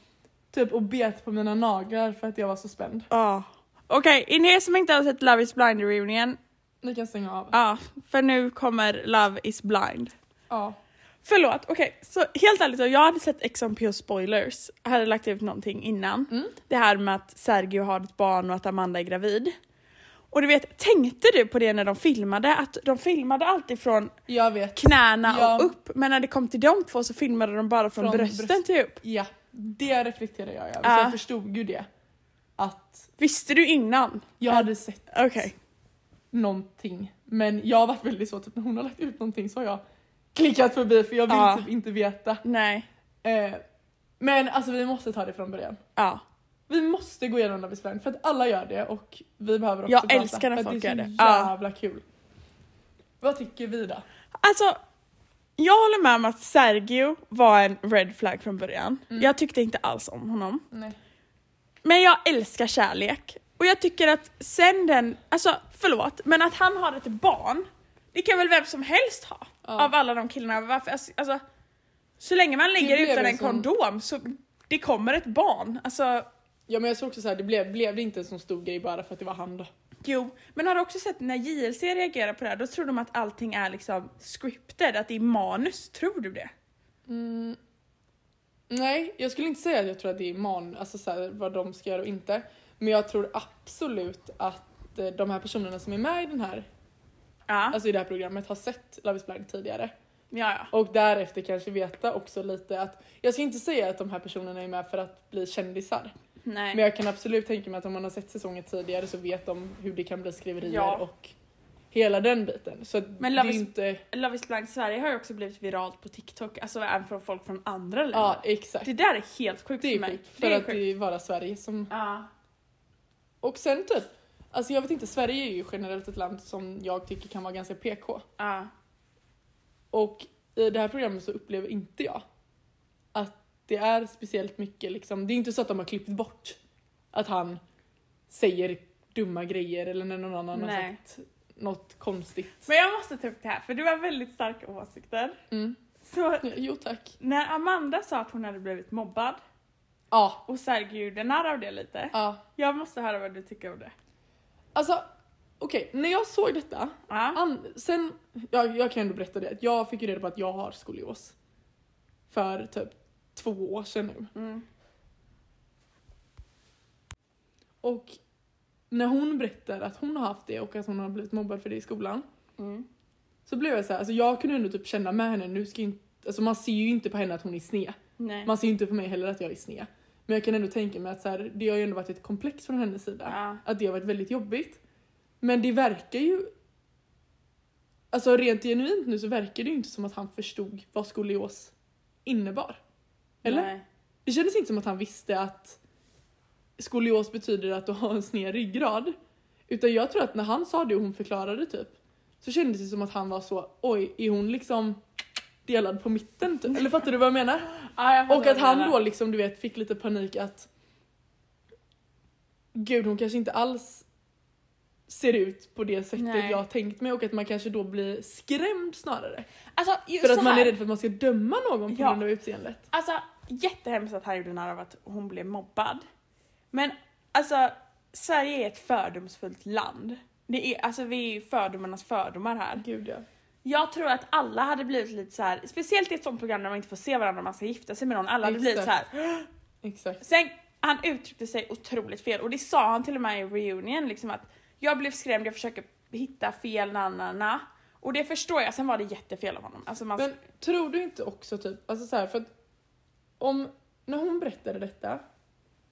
typ och bet på mina naglar för att jag var så spänd. Ja. Okej, okay, er som inte har sett Love is blind reunion, Ni kan stänga av. ja, för nu kommer Love is blind. Ja. Förlåt, okej, så helt ärligt jag hade sett Ex on Pure spoilers, jag hade lagt ut någonting innan. Mm. Det här med att Sergio har ett barn och att Amanda är gravid. Och du vet, tänkte du på det när de filmade? Att de filmade alltid från knäna Ja. och upp, men när det kom till de två så filmade de bara från, Från brösten bröst. till upp. Ja, det reflekterar jag över. Ja. Så jag förstod ju det. Att Visste du innan? jag hade sett Okej. någonting. Men jag har varit väldigt så typ när hon har lagt ut någonting så har jag klickat förbi för jag vill Ja. typ inte veta. Nej. Eh, men alltså vi måste ta det från början. Ja. Vi måste gå igenom Love is blind för att alla gör det och vi behöver också Jag prata, älskar när för att folk det är gör så det. Ja. jävla kul. Vad tycker vi då? Alltså, jag håller med om att Sergio var en red flag från början. Mm. Jag tyckte inte alls om honom. Nej. Men jag älskar kärlek. Och jag tycker att sen den, alltså förlåt, men att han har ett barn, det kan väl vem som helst ha? Ja. Av alla de killarna. Varför, alltså, alltså, så länge man ligger utan en sån- kondom så det kommer ett barn. Alltså, Ja men jag såg också så här, det blev, blev det inte en sån stor grej bara för att det var han då? jo. Men har du också sett när JLC reagerar på det här, då tror de att allting är liksom scripted, att det är manus. Tror du det? Mm. Nej, jag skulle inte säga att jag tror att det är man, alltså så här, vad de ska göra och inte. Men jag tror absolut att eh, de här personerna som är med i den här, Ja. alltså i det här programmet har sett Love is blind tidigare. ja, ja. Och därefter kanske veta också lite att, jag ska inte säga att de här personerna är med för att bli kändisar. Nej. Men jag kan absolut tänka mig att om man har sett säsongen tidigare så vet de hur det kan bli skriverier Ja. och hela den biten. Så Men Love is- inte... Love is blind Sverige har ju också blivit viralt på TikTok, alltså även från folk från andra länder. Ja, exakt. Det där är helt sjukt Det för mig. För Det är att sjukt. det är bara Sverige som... Ja. Och sen typ, alltså jag vet inte, Sverige är ju generellt ett land som jag tycker kan vara ganska PK. Ja. Och i det här programmet så upplever inte jag det är speciellt mycket liksom, det är inte så att de har klippt bort att han säger dumma grejer eller när någon annan Nej. har sagt något konstigt. Men jag måste ta upp det här, för du har väldigt starka åsikter. Mm. Så Ja, Jo tack. när Amanda sa att hon hade blivit mobbad Ja, och Sergio gjorde narr av det lite. ja. Jag måste höra vad du tycker om det. Alltså okej, när jag såg detta, Ja. sen, jag, jag kan ändå berätta det, jag fick ju reda på att jag har skolios. För typ två år sedan nu. Mm. Och när hon berättar att hon har haft det och att hon har blivit mobbad för det i skolan. Mm. Så blev jag så här, alltså jag kunde ändå typ känna med henne, nu ska inte, alltså man ser ju inte på henne att hon är sned. Nej. Man ser ju inte på mig heller att jag är sned. Men jag kan ändå tänka mig att så här, det har ju ändå varit ett komplex från hennes sida. Ja. Att det har varit väldigt jobbigt. Men det verkar ju... Alltså rent genuint nu så verkar det ju inte som att han förstod vad skolios innebar. Eller? Nej. Det kändes inte som att han visste att skolios betyder att du har en sned ryggrad. Utan jag tror att när han sa det och hon förklarade typ så kändes det som att han var så oj, är hon liksom delad på mitten typ? Eller fattar du vad jag menar? [LAUGHS] Ja, jag Och att han menar. då liksom du vet fick lite panik att Gud hon kanske inte alls ser ut på det sättet Nej. jag tänkt mig och att man kanske då blir skrämd snarare. Alltså, För att man är rädd för att man ska döma någon på Ja. grund av utseendet. Alltså jättehemskt att han gjorde narr av att hon blev mobbad. Men alltså Sverige är ett fördomsfullt land. Det är, alltså vi är ju fördomarnas fördomar här. Gud ja. Jag tror att alla hade blivit lite så här, speciellt i ett sånt program där man inte får se varandra och man ska gifta sig med någon. Alla hade blivit så Exakt. här. [GASPS] Exakt. Sen, han uttryckte sig otroligt fel och det sa han till och med i reunion liksom att jag blev skrämd, jag försöker hitta fel nanana. Och det förstår jag, sen var det jättefel av honom. Alltså man, Men tror du inte också typ, alltså så här, för att om, när hon berättade detta,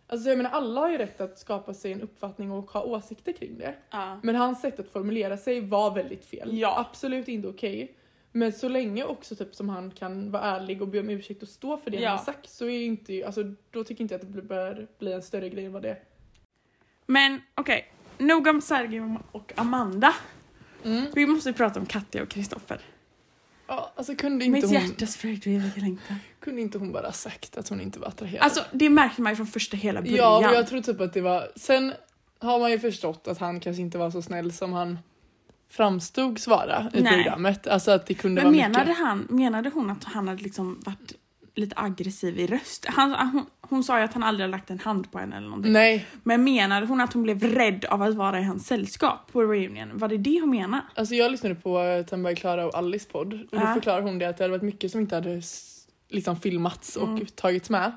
alltså jag menar alla har ju rätt att skapa sig en uppfattning och ha åsikter kring det. ja. Men hans sätt att formulera sig var väldigt fel. Ja. Absolut inte okej. Men så länge också typ som han kan vara ärlig och be om ursäkt och stå för det Ja. han har sagt så är inte, alltså då tycker inte jag att det bör bli en större grej än vad det är. Men okej, nog om Sergio och Amanda. Mm. Vi måste prata om Katja och Kristoffer. Ja, alltså kunde inte, Mitt hon, hjärtas Fredrik längtan. kunde inte hon bara sagt att hon inte var attraherad? Alltså det märkte man ju från första hela början. Ja, och jag tror typ att det var... Sen har man ju förstått att han kanske inte var så snäll som han framstods vara i Nej. programmet. Alltså att det kunde Men vara menade, mycket. han, menade hon att han hade liksom varit lite aggressiv i röst? Han, hon, hon sa ju att han aldrig har lagt en hand på henne eller någonting. Nej, Men menade hon att hon blev rädd av att vara i hans sällskap på reunion? Var det det hon menade? alltså jag lyssnade på eh, Tamberg Klara och Alice podd och då Ja. förklarar hon det att det hade varit mycket som inte hade liksom filmats och Mm. tagits med.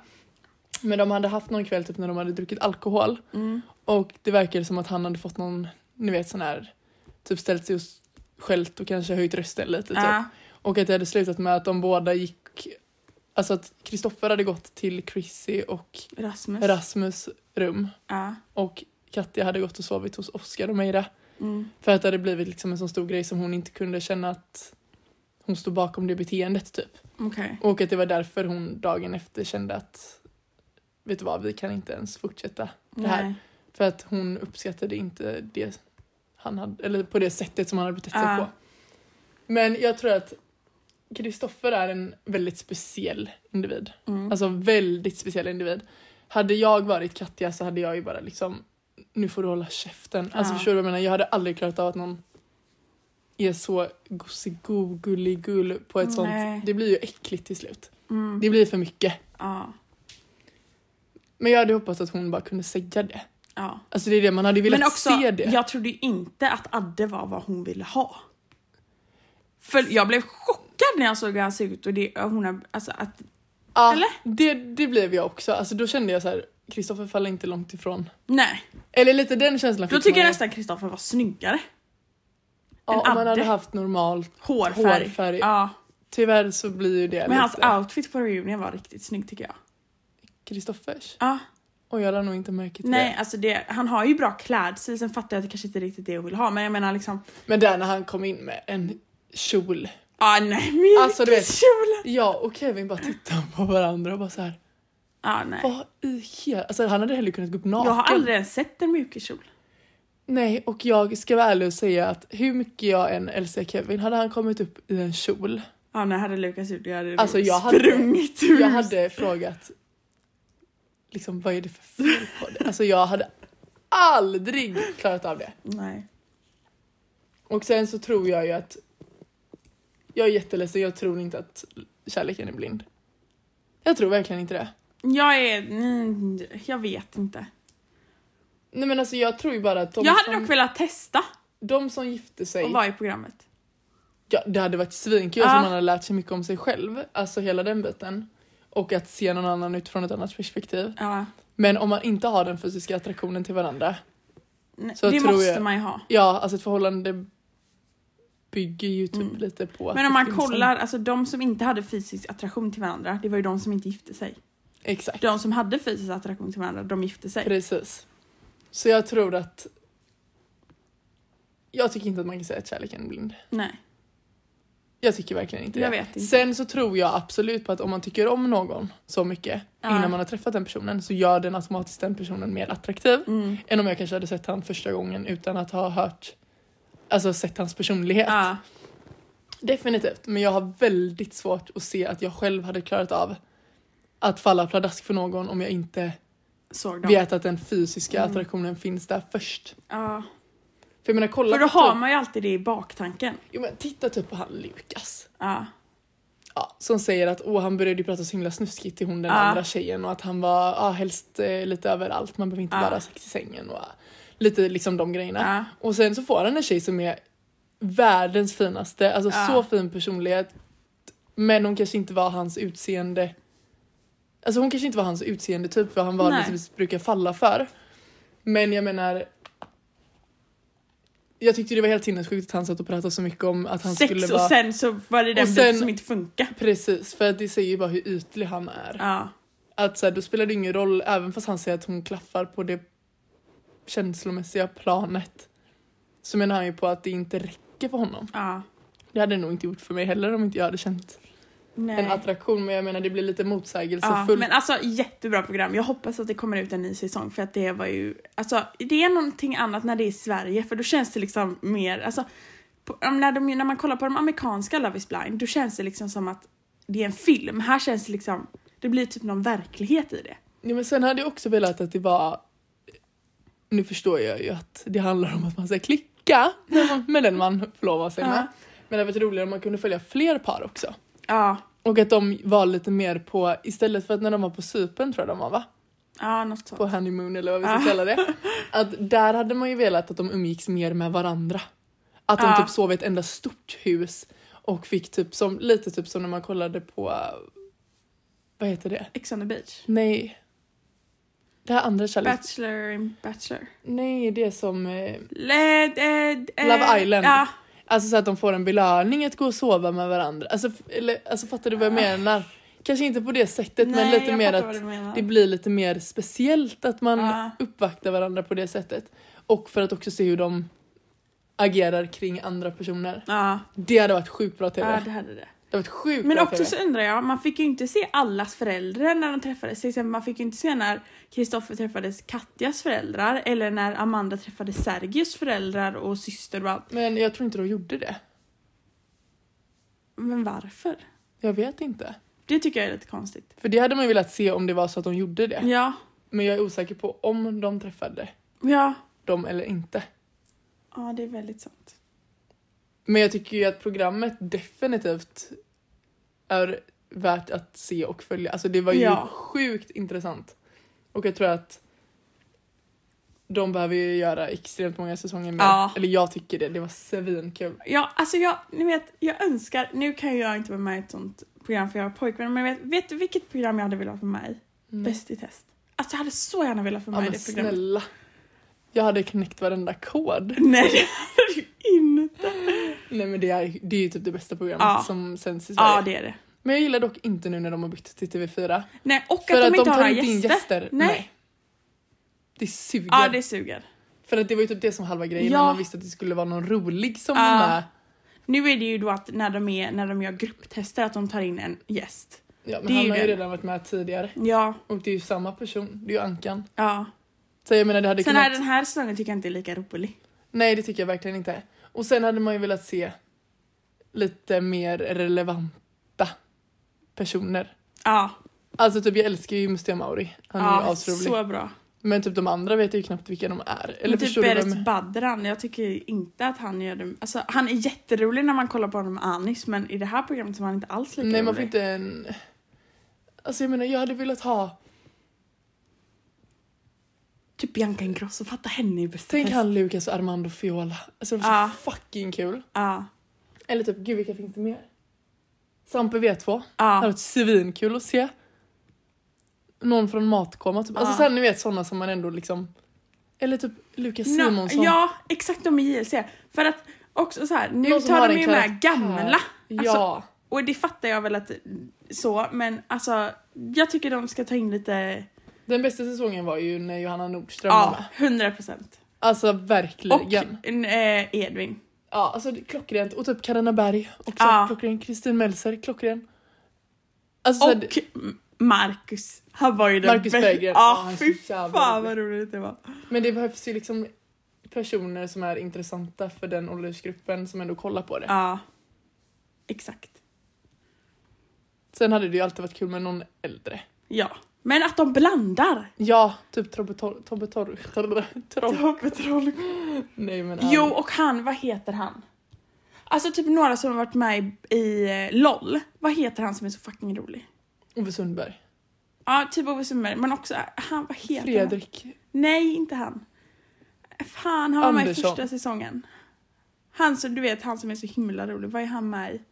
Men de hade haft någon kväll typ när de hade druckit alkohol Mm. och det verkade som att han hade fått någon, ni vet sån här, typ ställt sig och skällt och kanske höjt rösten lite typ. Och att det hade slutat med att de båda gick, alltså att Kristoffer hade gått till Chrissy och Rasmus. Rasmus rum Ja. och Katja hade gått och sovit hos Oskar och Meira. Mm. För att det hade blivit liksom en sån stor grej som hon inte kunde känna att hon stod bakom det beteendet typ. Okej. Och att det var därför hon dagen efter kände att vet du vad, vi kan inte ens fortsätta det här. Nej. För att hon uppskattade inte det han hade, eller på det sättet som han hade betett sig Ja. på. Men jag tror att Kristoffer är en väldigt speciell individ. Mm. Alltså väldigt speciell individ. Hade jag varit Katja så hade jag ju bara liksom, nu får du hålla käften. Alltså Ja. förstår du vad jag menar? Jag hade aldrig klarat av att någon är så gossego, gulligull på ett Nej. sånt. Det blir ju äckligt till slut. Mm. Det blir för mycket. Ja. Men jag hade hoppats att hon bara kunde säga det. Ja. Alltså det är det, man hade velat Men också, se det. jag trodde inte att Adde var vad hon ville ha. För jag blev chockad när jag såg hur han såg ut och det, hon har, alltså att, Ja, Eller? Det, det blev jag också. Alltså då kände jag så här, Kristoffer faller inte långt ifrån. nej. Eller lite den känslan Då tycker jag nästan Kristoffer var snyggare. ja, om man hade haft normalt. Hårfärg. Hårfärg. Ja. Tyvärr så blir ju det Men hans lite outfit på reunion var riktigt snygg tycker jag. Kristoffers. Ja. Och jag hade nog inte märkt till Nej, det. alltså det, han har ju bra klädstil, sen fattar jag att det kanske inte är riktigt det hon vill ha, men jag menar liksom... Men där när han kom in med en kjol. Ah, nej, men Alltså, du vet-! Jag och Kevin bara tittade på varandra och bara så här. Ah, nej. Vad i hela... Alltså han hade hellre kunnat gå upp naken. Jag har aldrig ens sett en mjukiskjol. Nej, och jag ska vara ärlig och säga att hur mycket jag än älskar Kevin, hade han kommit upp i en kjol. Ja, när hade Lukas gjort det? Hade Alltså, jag hade- sprungit ur. Jag hade frågat liksom vad är det för fel på det? Alltså jag hade aldrig klarat av det. Nej. Och sen så tror jag ju att jag är jätteledsen, jag tror inte att kärleken är blind. Jag tror verkligen inte det. Jag är... Mm, jag vet inte. Nej men alltså jag tror ju bara att de, jag hade som, dock velat testa de som gifte sig, att vara i programmet. ja, det hade varit svinkul Ja. om man hade lärt sig mycket om sig själv, alltså hela den biten. Och att se någon annan utifrån ett annat perspektiv. Ja. Men om man inte har den fysiska attraktionen till varandra, Nej, Så det tror måste jag- man ju ha. ja alltså ett förhållande bygger ju typ Mm. lite på Men om man kollar, alltså de som inte hade fysisk attraktion till varandra, det var ju de som inte gifte sig. Exakt. De som hade fysisk attraktion till varandra, de gifte sig. Precis. Så jag tror att... Jag tycker inte att man kan säga att kärleken är blind. Nej. Jag tycker verkligen inte Jag det. inte. Sen så tror jag absolut på att om man tycker om någon så mycket Ja. innan man har träffat den personen så gör den automatiskt den personen mer attraktiv Mm. än om jag kanske hade sett han första gången utan att ha hört, alltså sett hans personlighet. Ja. Definitivt, men jag har väldigt svårt att se att jag själv hade klarat av att falla pladask för någon om jag inte Såg dem. vet att den fysiska Mm. attraktionen finns där först. Ja. För jag menar kolla För då har typ, man ju alltid det i baktanken. jo, men titta typ på han Lukas. Ja. Ja, som säger att åh, han började prata så himla snuskigt till hon den Ja. andra tjejen och att han var ja, helst eh, lite överallt, man behöver inte Ja. bara sex i sängen och lite liksom de grejerna. Ja. Och sen så får han en tjej som är världens finaste, alltså Ja. så fin personlighet. Men hon kanske inte var hans utseende. Alltså hon kanske inte var hans utseende typ för han Nej. vanligtvis brukar falla för. Men jag menar. Jag tyckte det var helt sinnessjukt att han satt och pratade så mycket om att han Sex skulle och vara... sen så var det den Och biten som inte funkar. Precis, för att det säger ju bara hur ytlig han är. Ja. Att så här, då spelar det ingen roll, även fast han säger att hon klaffar på det känslomässiga planet. Så menar han ju på att det inte räcker för honom. Ja. Det hade det nog inte gjort för mig heller om inte jag hade känt Nej. en attraktion. Men jag menar det blir lite Ja, motsägelsefullt. men alltså jättebra program. Jag hoppas att det kommer ut en ny säsong för att det var ju, alltså det är någonting annat när det är i Sverige för då känns det liksom mer, alltså på, när, de, när man kollar på de amerikanska Love is blind då känns det liksom som att det är en film. Här känns det liksom, det blir typ någon verklighet i det. Ja, men sen hade jag också velat att det var... Nu förstår jag ju att det handlar om att man ska klicka med, den man förlovar sig med. Men det hade varit roligare om man kunde följa fler par också. Ja, Och att de var lite mer på, istället för att när de var på Cypern tror jag de var va? ja något sånt. På honeymoon eller vad vi ska Ja. kalla det. [LAUGHS] Att där hade man ju velat att de umgicks mer med varandra. Att de Ja. typ sov i ett enda stort hus och fick typ som, lite typ som när man kollade på, vad heter det? Ex on the beach. Nej. Det här andra kärlek... Bachelor in Bachelor. Nej, det är som... Eh, Le, eh, eh, Love Island. Ja, alltså så att de får en belöning att gå och sova med varandra. Alltså, eller, alltså fattar du vad jag menar? Kanske inte på det sättet men nej, lite jag mer att det blir lite mer speciellt att man Ja. uppvaktar varandra på det sättet. Och för att också se hur de agerar kring andra personer. Ja, Det hade varit sjukt bra TV. ja, det hade det. Det hade varit sjukt Men bra också så undrar jag, man fick ju inte se allas föräldrar när de träffades. Till exempel, man fick ju inte se när Kristoffer träffade Katjas föräldrar eller när Amanda träffade Sergius föräldrar och syster och allt. Men jag tror inte de gjorde det. Men varför? Jag vet inte. Det tycker jag är lite konstigt. För det hade man ju velat se om det var så att de gjorde det. Ja, Men jag är osäker på om de träffade ja. dem eller inte. Ja, det är väldigt sant. Men jag tycker ju att programmet definitivt är värt att se och följa. Alltså det var ju Ja. sjukt intressant. Och jag tror att de behöver ju göra extremt många säsonger med. Ja. Eller jag tycker det, det var svinkul. Ja, alltså jag, ni vet, jag önskar, nu kan jag inte vara med i ett sånt program för jag har pojkvän, men vet, vet du vilket program jag hade velat vara med i? Bäst i test. Alltså jag hade så gärna velat vara Ja med men i det programmet. snälla. Jag hade knäckt varenda kod. Nej, det hade du inte. Nej men det är, det är ju typ det bästa programmet Ja. som sänds i Sverige. Ja, det är det. Men jag gillar dock inte nu när de har bytt till TV4. Nej, och För att att de inte har tar några inte in gäster. gäster. Nej. Det suger. Ja, det suger. För att det var ju typ det som halva grejen Ja. när man visste att det skulle vara någon rolig som Ja. var med. Nu är det ju då att när de, är, när de gör grupptester att de tar in en gäst. Ja, men Det han ju har ju det. redan varit med tidigare. Ja, Och det är ju samma person, det är ju Ankan. ja. Så jag menar det hade Sen kunnat... är den här säsongen tycker jag inte är lika rolig. Nej det tycker jag verkligen inte. Och sen hade man ju velat se lite mer relevanta personer. Ja, Alltså typ jag älskar ju Mustiga Mauri. Han är ju ja asrolig. så bra. Men typ de andra vet jag ju knappt vilka de är. Eller Men typ Berit? Badran, jag tycker inte att han gör det. Alltså han är jätterolig när man kollar på honom med Anis men i det här programmet så var han inte alls lika Nej man rolig. får inte en... Alltså jag menar jag hade velat ha... Typ Bianca Ingrosso, fatta henne i Bästa Tänk test. han Lucas och Armando Fiola. Alltså det var så Ja. fucking kul. Ja, Eller typ, gud vilka finns det mer? Sampe V2. Det ja, hade varit svinkul att se. Någon från Matkoma typ. Alltså Ja. sen ni vet sådana som man ändå liksom... Eller typ Lukas Nå- Simonsson. ja, exakt de i JLC. För att också så här, nu tar de ju med gamla. Alltså, ja. Och det fattar jag väl att så, men alltså jag tycker de ska ta in lite, Den bästa säsongen var ju när Johanna Nordström var ja, med. 100 procent. Alltså Och verkligen. eh, Edvin. Ja, alltså det klockrent. Och typ Carina Berg också. Ja. Klockren. Kristin Meltzer, klockren. Alltså, Och Marcus. Han var ju den Marcus bästa. Berggren. Ja, Ja, så fy fan vad roligt det var. Men det behövs ju liksom personer som är intressanta för den åldersgruppen som ändå kollar på det. Ja. Exakt. Sen hade det ju alltid varit kul med någon äldre. Ja. Men att de blandar. Ja, typ. Torr... Tobbe Nej men Jo, och han, vad heter han? Alltså typ några som har varit med i, i eh, LOL. Vad heter han som är så fucking rolig? Ove Sundberg. Ja, typ Ove Sundberg, men också han, vad heter han? Fredrik. Nej, inte han. Fan, han var med i Andersson. första säsongen. Han som du vet, han som är så himla rolig. Vad är han med i?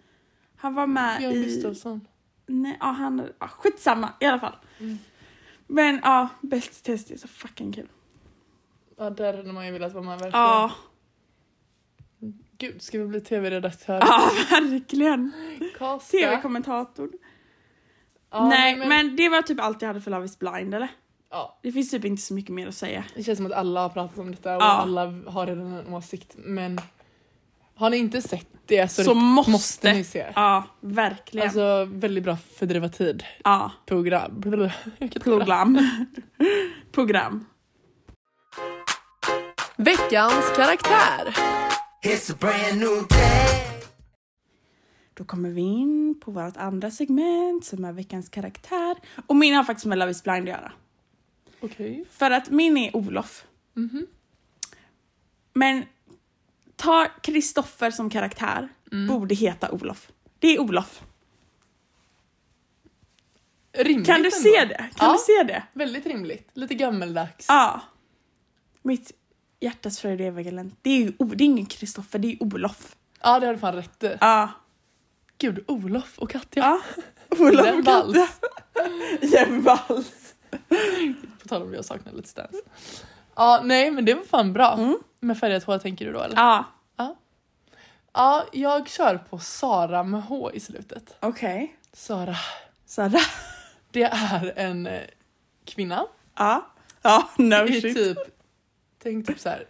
Han var med Björn i... Gustafsson. Nej, ja, han... Ja, skitsamma i alla fall. Mm. Men ja, Bäst test är så fucking kul. Ja, där hade man ju velat vara med verkligen. Ja, Gud, ska vi bli tv-redaktör? ja verkligen. Tv-kommentator. Ja, Nej, men... det var typ allt jag hade för Love is blind, eller? Ja, Det finns typ inte så mycket mer att säga. det känns som att alla har pratat om detta och Ja. alla har redan en åsikt. Men har ni inte sett det så, Så det måste. måste ni se. Ja, verkligen. Alltså väldigt bra fördriva tid. ja, Program. Program. program. Veckans karaktär. It's a brand new day. Då kommer vi in på vårt andra segment som är veckans karaktär. Och min har faktiskt med Love is blind att göra. Okej. För att min är Olof. Mhm. Men ta Kristoffer som karaktär. Mm. Borde heta Olof. Det är Olof. Rimligt Kan du ändå. se det? Kan Ja. du se det? Väldigt rimligt. Lite gammeldags. Ja. Mitt hjärtas fröjd eviga längtan. Det är ju det är ingen Kristoffer, det är Olof. Ja, det har du fan rätt i. Ja. Gud, Olof och Katja. Ja. [LAUGHS] Olof och Katja. [LAUGHS] vals. På tal om jag saknar lite stans. Ja, nej men det var fan bra. Mm. Med färgat hår tänker du då eller? Ja. Ja, jag kör på Sara med H i slutet. Okej. Sara. Sara. Det är en eh, kvinna. Ja. Ja, no I shit. typ, tänk typ så här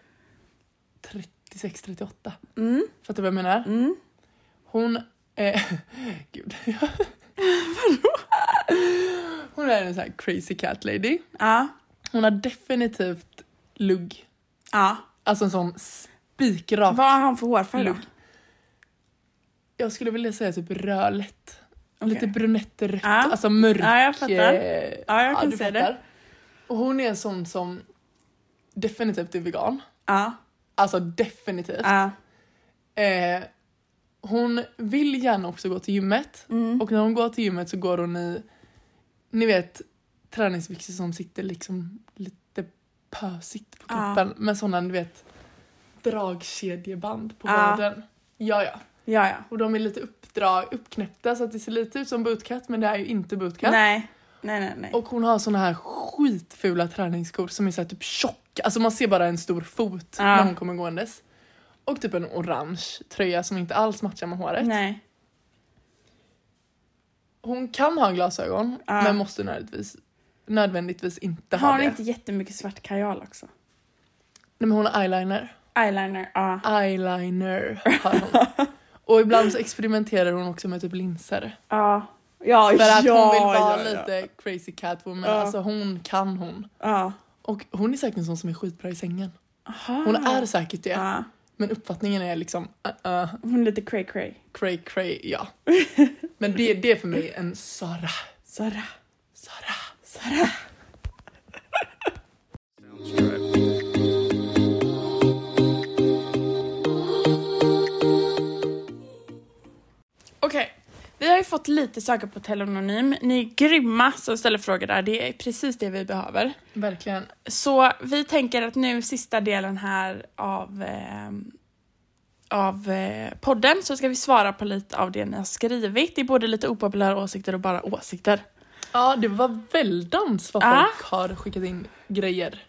36-38. Mm. Fattar du vad jag menar? Mm. Hon är... [LAUGHS] Gud. Hon är en sån här crazy cat lady. Ja. Hon har definitivt lugg. Ja. Alltså en sån spikrak Vad har han för hårfärg då? Jag skulle vilja säga typ rödlätt. Okej. Lite brunettrött, Ja. alltså mörk. Ja, jag fattar. eh, Ja, jag kan du se det. Och hon är en sån som definitivt är vegan. Ja. Alltså definitivt. Ja. Eh, hon vill gärna också gå till gymmet. Mm. Och när hon går till gymmet så går hon i, ni vet, träningsbyxor som sitter liksom lite pösigt på kroppen. Med sådana, ni vet, dragkedjeband på Ja. vaden. Ja, ja. Ja, ja. Och de är lite uppdrag, uppknäppta så att det ser lite ut som bootcut men det är ju inte bootcut. Nej. Nej, nej, nej. Och hon har såna här skitfula träningsskor som är så typ tjocka, alltså man ser bara en stor fot Ja. när hon kommer gåendes. Och typ en orange tröja som inte alls matchar med håret. Nej. Hon kan ha glasögon Ja. men måste nödvändigtvis, nödvändigtvis inte Har ha hon det. inte jättemycket svart kajal också? Nej men hon har eyeliner. Eyeliner, ja. Eyeliner har hon. Och ibland så experimenterar hon också med typ linser. Ja. Ja, För att ja, hon vill vara ja, ja. lite crazy catwoman. Ja. Alltså hon kan hon. Ja. Och hon är säkert en sån som är skitbra i sängen. Aha. Hon är säkert det. Ja. Men uppfattningen är liksom uh, uh, Hon är lite cray cray. cray cray, ja. [LAUGHS] Men det, det är för mig en Sara. Sara. Sara. Sara. Okej, vi har ju fått lite saker på telonym. Ni är grymma som ställer frågor där. Det är precis det vi behöver. Verkligen. Så vi tänker att nu sista delen här av, eh, av eh, podden så ska vi svara på lite av det ni har skrivit. Det är både lite opopulära åsikter och bara åsikter. Ja, det var väldans vad folk har skickat in grejer.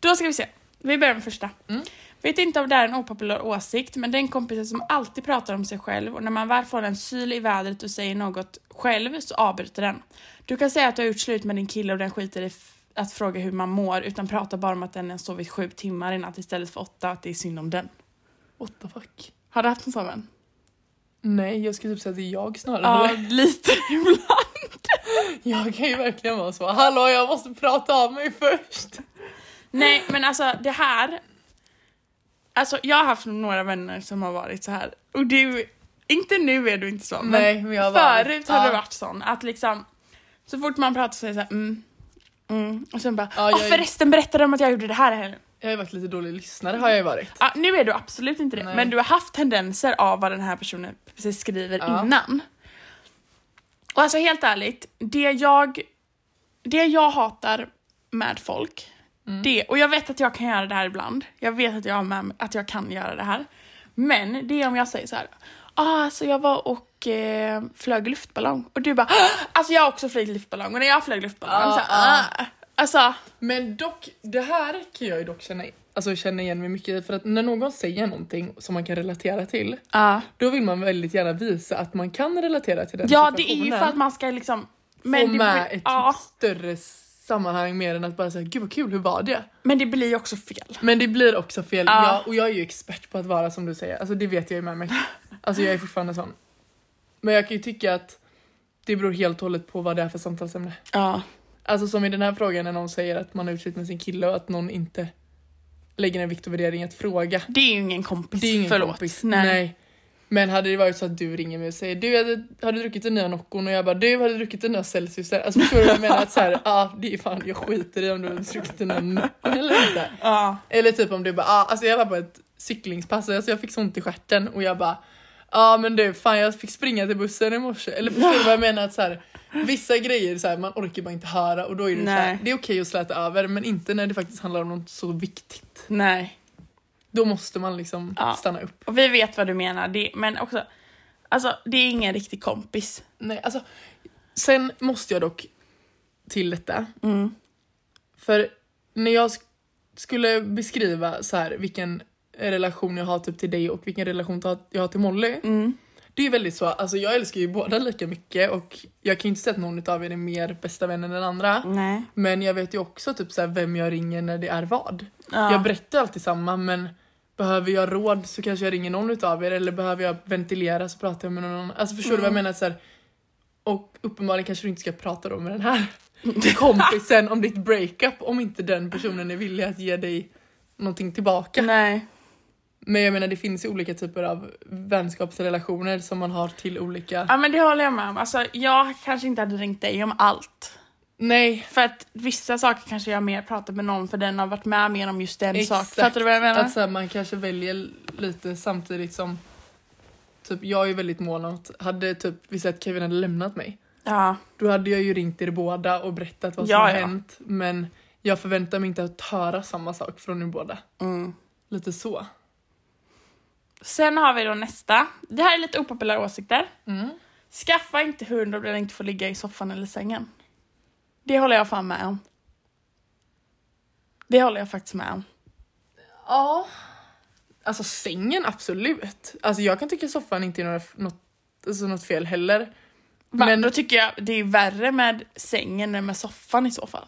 Då ska vi se. Vi börjar med första. Mm. Vet inte om det är en opopulär åsikt, men den kompisen som alltid pratar om sig själv och när man väl får en syl i vädret och säger något själv så avbryter den. Du kan säga att du har gjort slut med din kille och den skiter i att fråga hur man mår utan pratar bara om att den har sovit sju timmar i natt istället för åtta och att det är synd om den. What the fuck? Har du haft en sån vän? Nej, jag skulle typ säga att det är jag snarare. Ja, lite [LAUGHS] ibland. [LAUGHS] Jag kan ju verkligen vara så. Hallå, jag måste prata av mig först. Nej, men alltså det här. Alltså jag har haft några vänner som har varit så här och du, inte nu är du inte så, men Nej, men varit- förut har ja. du varit sån att liksom så fort man pratar så säger så här, mm, mm, och sen bara, Ja, ja, jag är- förresten berättade om att jag gjorde det här i helgen. Jag har ju varit lite dålig lyssnare har jag ju varit. Ja, nu är du absolut inte det, Nej. men du har haft tendenser av vad den här personen precis skriver Ja. innan. Och alltså helt ärligt, det jag, det jag hatar med folk, Mm. det, och jag vet att jag kan göra det här ibland, jag vet att jag, med, att jag kan göra det här, men det är om jag säger så här. Ah, alltså jag var och eh, flög luftballong och du bara "Ah, alltså jag har också flugit luftballong och när jag flög luftballong Ja, så ja. ah, alltså Men dock, det här kan jag ju dock känna, alltså känna igen mig mycket i för att när någon säger någonting som man kan relatera till, ja då vill man väldigt gärna visa att man kan relatera till den Ja det är ju för att man ska liksom Få det med blir- ett ja, större sammanhang mer än att bara säga gud vad kul, hur var det? men det blir ju också fel. Men det blir också fel. Ja. Jag, och jag är ju expert på att vara som du säger, alltså det vet jag ju med mig. [LAUGHS] Alltså jag är fortfarande sån. Men jag kan ju tycka att det beror helt och hållet på vad det är för samtalsämne. Ja. Alltså som i den här frågan när någon säger att man har utslut med sin kille och att någon inte lägger en vikt och värdering i att fråga. Det är ju ingen kompis. Det är ingen Förlåt. kompis. Nej. Men hade det varit så att du ringer mig och säger du hade, har du druckit den nya Noccon och jag bara du har du druckit den nya Celsius? Alltså förstår du vad jag menar? Att så här, ja det är fan jag skiter i om du har druckit den nya Noccon eller inte. Ja. Eller typ om du bara, ah, alltså jag var på ett cyklingspass och alltså jag fick så ont i stjärten och jag bara Ja ah, men du, fan jag fick springa till bussen i morse. Eller förstår du vad jag menar? Att så här, vissa grejer så här, man orkar bara inte höra och då är det så här, det är okej att släta över men inte när det faktiskt handlar om något så viktigt. Nej. Då måste man liksom Ja. stanna upp. Och vi vet vad du menar. Det, men också, alltså det är ingen riktig kompis. Nej, alltså, sen måste jag dock till detta. Mm. För när jag sk- skulle beskriva så här vilken relation jag har typ till dig och vilken relation jag har till Molly. Mm. Det är väldigt så, alltså jag älskar ju båda lika mycket och jag kan ju inte säga att någon av er är mer bästa vän än den andra. Nej. Men jag vet ju också typ så här vem jag ringer när det är vad. Ja. Jag berättar alltid samma men behöver jag råd så kanske jag ringer någon utav er eller behöver jag ventilera så pratar jag med någon annan. Alltså förstår du vad jag Mm. menar? Så här, och uppenbarligen kanske du inte ska prata då med den här [LAUGHS] kompisen om ditt breakup om inte den personen är villig att ge dig någonting tillbaka. Nej. Men jag menar det finns ju olika typer av vänskapsrelationer som man har till olika... Ja men det håller jag med om. Alltså jag kanske inte hade ringt dig om allt. Nej, För att vissa saker kanske jag mer pratar med någon för den har varit med mer om just den Exakt. saken. Fattar du vad jag menar? att så här, man kanske väljer lite samtidigt som Typ jag är väldigt mån om att hade typ vi sett Kevin hade lämnat mig Ja. Då hade jag ju ringt er båda och berättat vad som Ja, har ja. hänt men jag förväntar mig inte att höra samma sak från er båda. Mm. Lite så. Sen har vi då nästa. Det här är lite opopulära åsikter. Mm. Skaffa inte hund om den inte får ligga i soffan eller sängen. Det håller jag fan med om. Det håller jag faktiskt med om. Ja. Alltså sängen absolut. Alltså jag kan tycka soffan inte är några, något, alltså, något fel heller. Men Men- då tycker jag det är värre med sängen än med soffan i så fall.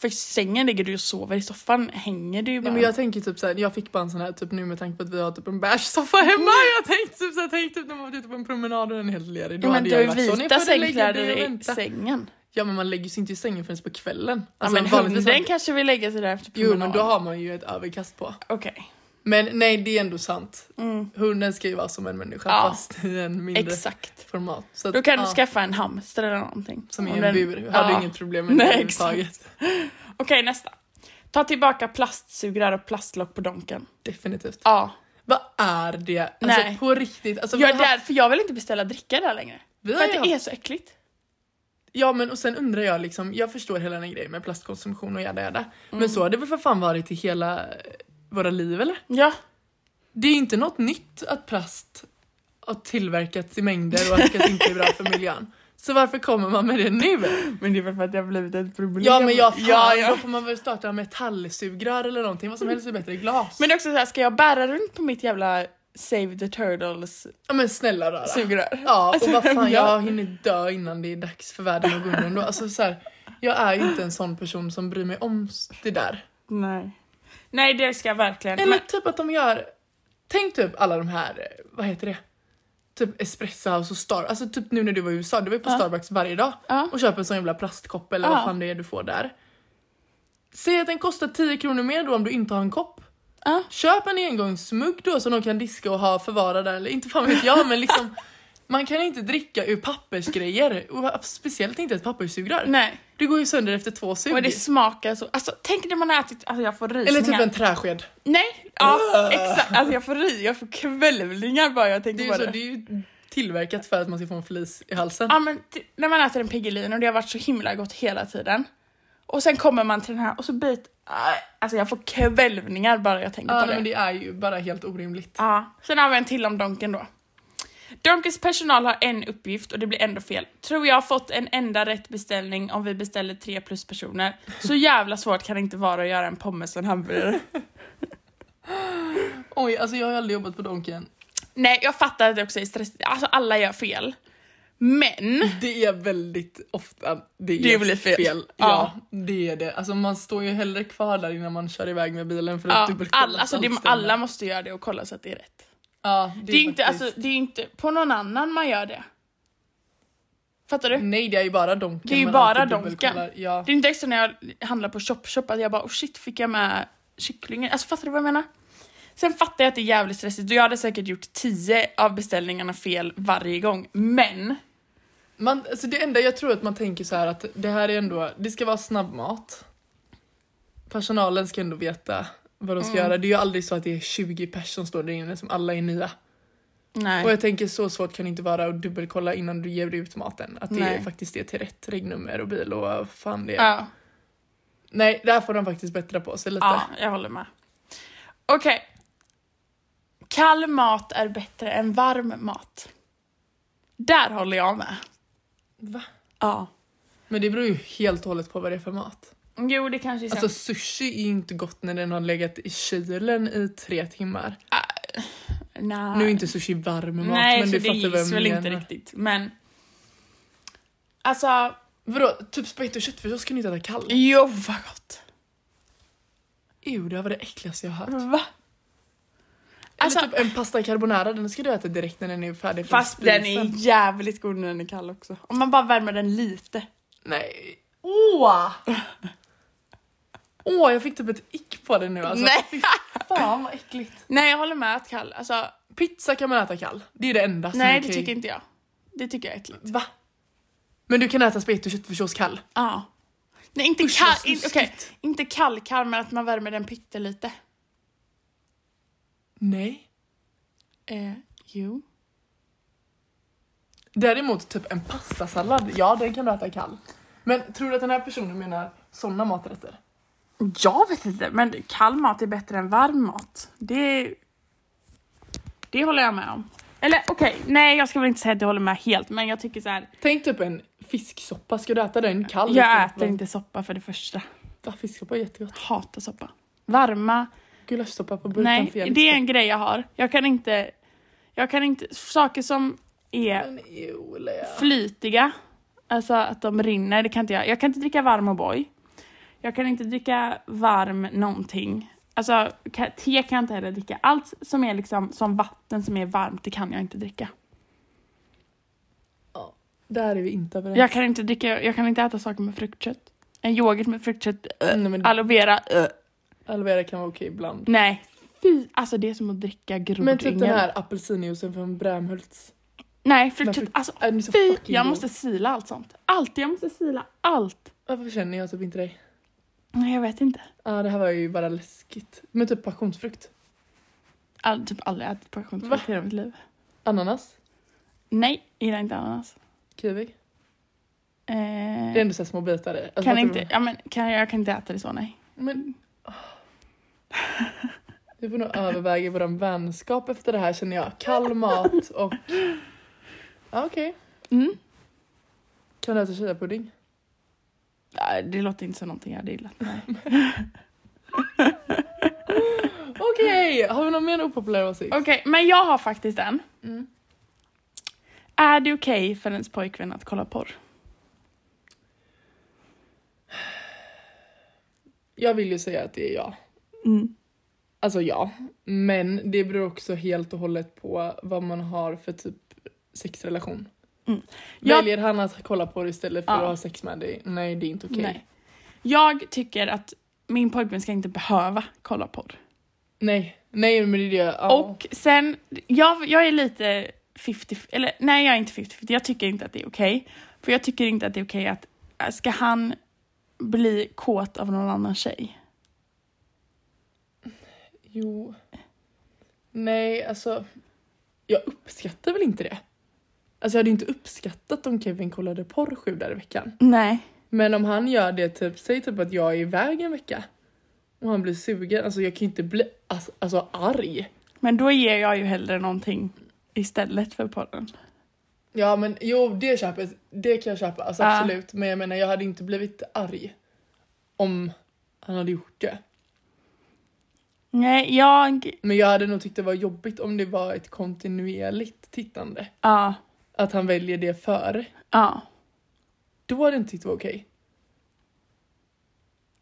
För i sängen ligger du och sover, i soffan hänger du ju bara. Nej, men jag tänker typ såhär, jag fick bara en sån här typ nu med tanke på att vi har typ en bärssoffa hemma. Jag tänkte typ såhär, tänk typ när man var ute på en promenad och den är helt lerig. Då ja, men hade du har jag ju varit så, "Ni vita sängkläder i vänta." sängen. Ja men man lägger sig inte i sängen förrän på kvällen. Ja, Alltså, men vanligtvis hunden kanske vill lägga sig där efter Jo promenad. men då har man ju ett överkast på. Okej. Men nej det är ändå sant. Mm. Hunden ska ju vara som en människa Ja. fast i en mindre Exakt. format. Så att, Då kan ja, du skaffa en hamster eller någonting. Som i en den- bur. Har du Ja. inget problem med [LAUGHS] Nej, det överhuvudtaget. Okej, nästa. Ta tillbaka plastsugrör och plastlock på donken. Definitivt. Ja. Vad är det? Alltså Nej. på riktigt. Alltså, Jag har där, för jag vill inte beställa dricka där längre. För att det är så äckligt. Ja men och sen undrar jag liksom, jag förstår hela den grejen med plastkonsumtion och jada jada. Mm. Men så har det väl för fan varit i hela våra liv eller? Ja. Det är ju inte något nytt att plast har tillverkats i mängder och att det inte är bra för miljön. Så varför kommer man med det nu? Men det är väl för att det har blivit ett problem. Ja men ja, fan, ja, ja. då får man väl starta metallsugrör eller någonting, vad som helst är bättre i glas. Men det är också så här, ska jag bära runt på mitt jävla Save the Turtles ja men snälla rara. sugrör? Ja Alltså, och vad fan ja. jag hinner dö innan det är dags för världen att gå under ändå. Alltså så här, jag är ju inte en sån person som bryr mig om det där. Nej. Nej det ska jag verkligen. Eller Men, typ att de gör, tänk typ alla de här, eh, vad heter det? Typ Espresso House och Star, alltså typ nu när du var i USA, du var ju på Ja. Starbucks varje dag ja. och köper en sån jävla plastkopp eller Ja. vad fan det är du får där. Säg att den kostar 10 kronor mer då om du inte har en kopp. Köp en engångsmugg då som de kan diska och ha förvara där, eller inte fan vet jag men liksom [LAUGHS] man kan inte dricka ur pappersgrejer, och speciellt inte ett papperssugrör. Nej. Det går ju sönder efter två sug. Och det smakar så, alltså tänk när man har ätit, alltså jag får rysningar. Eller typ en träsked. Nej, ja exakt. Alltså jag får ry, jag får kvällningar bara jag Det tänker är, ju på så, det. det är ju tillverkat för att man ska få en flis i halsen. Ja men när man äter en Piggelin och det har varit så himla gott hela tiden. Och sen kommer man till den här och så bit, alltså jag får kvällningar bara jag tänker Ja, på det. men det är ju bara helt orimligt. Ja, sen har vi en till om Donken då. Donkens personal har en uppgift och det blir ändå fel. Tror jag har fått en enda rätt beställning om vi beställer tre plus personer. Så jävla svårt kan det inte vara att göra en pommes och en hamburgare. [LAUGHS] Oj, alltså jag har aldrig jobbat på Donken. Nej, jag fattar att det också är stressigt. Alltså alla gör fel. Men, Det är väldigt ofta det, Det blir fel. Ja, det är det. Alltså man står ju hellre kvar där innan man kör iväg med bilen för att ja, dubbelkolla alla, alltså att det, allt stämmer. alla måste göra det och kolla så att det är rätt. Ja, Det är, inte, faktiskt- alltså, det är inte på någon annan man gör det. Fattar du? Nej, det är ju bara Donken. Det är ju bara Donken. Ja. Det är inte extra när jag handlar på Chop Chop att jag bara oh shit fick jag med kycklingen? Alltså fattar du vad jag menar? Sen fattar jag att det är jävligt stressigt och jag hade säkert gjort 10 av beställningarna fel varje gång. Men Man, alltså det enda jag tror att man tänker så här att det här är ändå, det ska vara snabbmat. Personalen ska ändå veta vad de ska Mm. göra. Det är ju aldrig så att det är 20 personer som står där inne som alla är nya. nej. Och jag tänker så svårt kan det inte vara att dubbelkolla innan du ger ut maten. Att det Nej. är faktiskt är till rätt regnummer och bil och vad fan det är. Ja, Nej, där får de faktiskt bättra på sig lite. ja, jag håller med. Okej. Kall mat är bättre än varm mat. Där håller jag med. Va? Ja. Men det beror ju helt och hållet på vad det är för mat. Jo, det kanske är Alltså sushi är ju inte gott när den har legat i kylen i tre timmar. Nej. Nu är inte sushi varm mat Nej, men du det fattar vad gills jag väl inte riktigt. Men... Alltså, Vadå, typ spagetti och köttfärssås kan du inte äta kall? jo vad gott. Ew, det var det äckligaste jag har hört. Va? Alltså, Eller typ en pasta carbonara, den ska du äta direkt när den är färdig från fast den är spisen. jävligt god när den är kall också. Om man bara värmer den lite. Nej. Åh! Åh, jag fick typ ett ick på det nu alltså. Nej. Fy fan vad äckligt. Nej jag håller med att kall, alltså Pizza kan man äta kall. Det är det enda som nej är det okej. tycker inte jag. Det tycker jag är äckligt. Va? Men du kan äta spagetti och köttfärssås kall? Ja. Nej inte Usch, kall, in, okej, snuskigt. inte kall kall men att man värmer den pyttelite. Nej. Eh, jo. Däremot typ en pastasallad, ja den kan du äta kall. Men tror du att den här personen menar såna maträtter? Jag vet inte men kall mat är bättre än varm mat. Det, det håller jag med om. Eller okej, nej jag ska väl inte säga att jag håller med helt men jag tycker så här. Tänk typ en fisksoppa, ska du äta den kall? Jag för- äter inte soppa för det första. Va, fisksoppa är jättegott. Hatar soppa. Varma, Gulaschsoppa på burk nej kan det är en grej jag har. Jag kan inte, jag kan inte, saker som är Men flytiga, alltså att de rinner, det kan inte jag. Jag kan inte dricka varm O'boy. Jag kan inte dricka varm någonting. Alltså te kan jag inte heller dricka. Allt som är liksom som vatten som är varmt, det kan jag inte dricka. Ja, där är vi inte överens. Jag kan inte dricka, jag kan inte äta saker med fruktkött. En yoghurt med fruktkött, äh. Nej, men aloe vera, äh. aloe vera kan vara okej ibland. nej. Fy, alltså det är som att dricka grodyngel. Men typ den här apelsinjuicen från Brämhults. Nej, fruktkött, frukt- alltså så fy, jag måste sila allt sånt. Allt, jag måste sila allt. Varför känner jag typ inte dig? Nej, jag vet inte. Ja, det här var ju bara läskigt. Men typ passionsfrukt. All, typ aldrig ätit passionsfrukt i hela mitt liv. Ananas. Nej, gillar inte ananas. Kiwi. Eh, Det är ändå så små bitar i. Alltså, kan inte, ja, men, kan, jag kan inte äta det så, nej. Men... [LAUGHS] Vi får nog överväga vår vänskap efter det här känner jag. Kall mat och... [LAUGHS] Ja, okej. Mm. Kan du äta chiapudding? Nej, det låter inte som någonting jag hade gillat. Okej, har vi någon mer opopulär åsikt? Okej, men jag har faktiskt en. Mm. Är det okej för ens pojkvän att kolla porr? Jag vill ju säga att det är ja. Mm. Alltså ja. Men det beror också helt och hållet på vad man har för typ sexrelation. Mm. Jag- Väljer han att kolla på det istället för Ja. att ha sex med dig? Nej, det är inte okej. Nej. Jag tycker att min pojkvän ska inte behöva kolla porr. Nej, nej men det är det. Ja. Och sen, jag, jag är lite 50, eller nej jag är inte 50 jag tycker inte att det är okej. För jag tycker inte att det är okej att, äh, ska han bli kåt av någon annan tjej? Jo. Nej, alltså. Jag uppskattar väl inte det. Alltså jag hade inte uppskattat om Kevin kollade porr sju dagar i veckan. Nej. Men om han gör det, typ, säg typ att jag är iväg en vecka. Och han blir sugen, alltså jag kan ju inte bli alltså, alltså arg. Men då ger jag ju hellre någonting istället för porren. Ja men jo det köper det kan jag köpa, alltså Ja. absolut. Men jag menar jag hade inte blivit arg. Om han hade gjort det. Nej, jag, Men jag hade nog tyckt det var jobbigt om det var ett kontinuerligt tittande. ja, Att han väljer det före. ja. Då hade jag inte tyckt det var okej.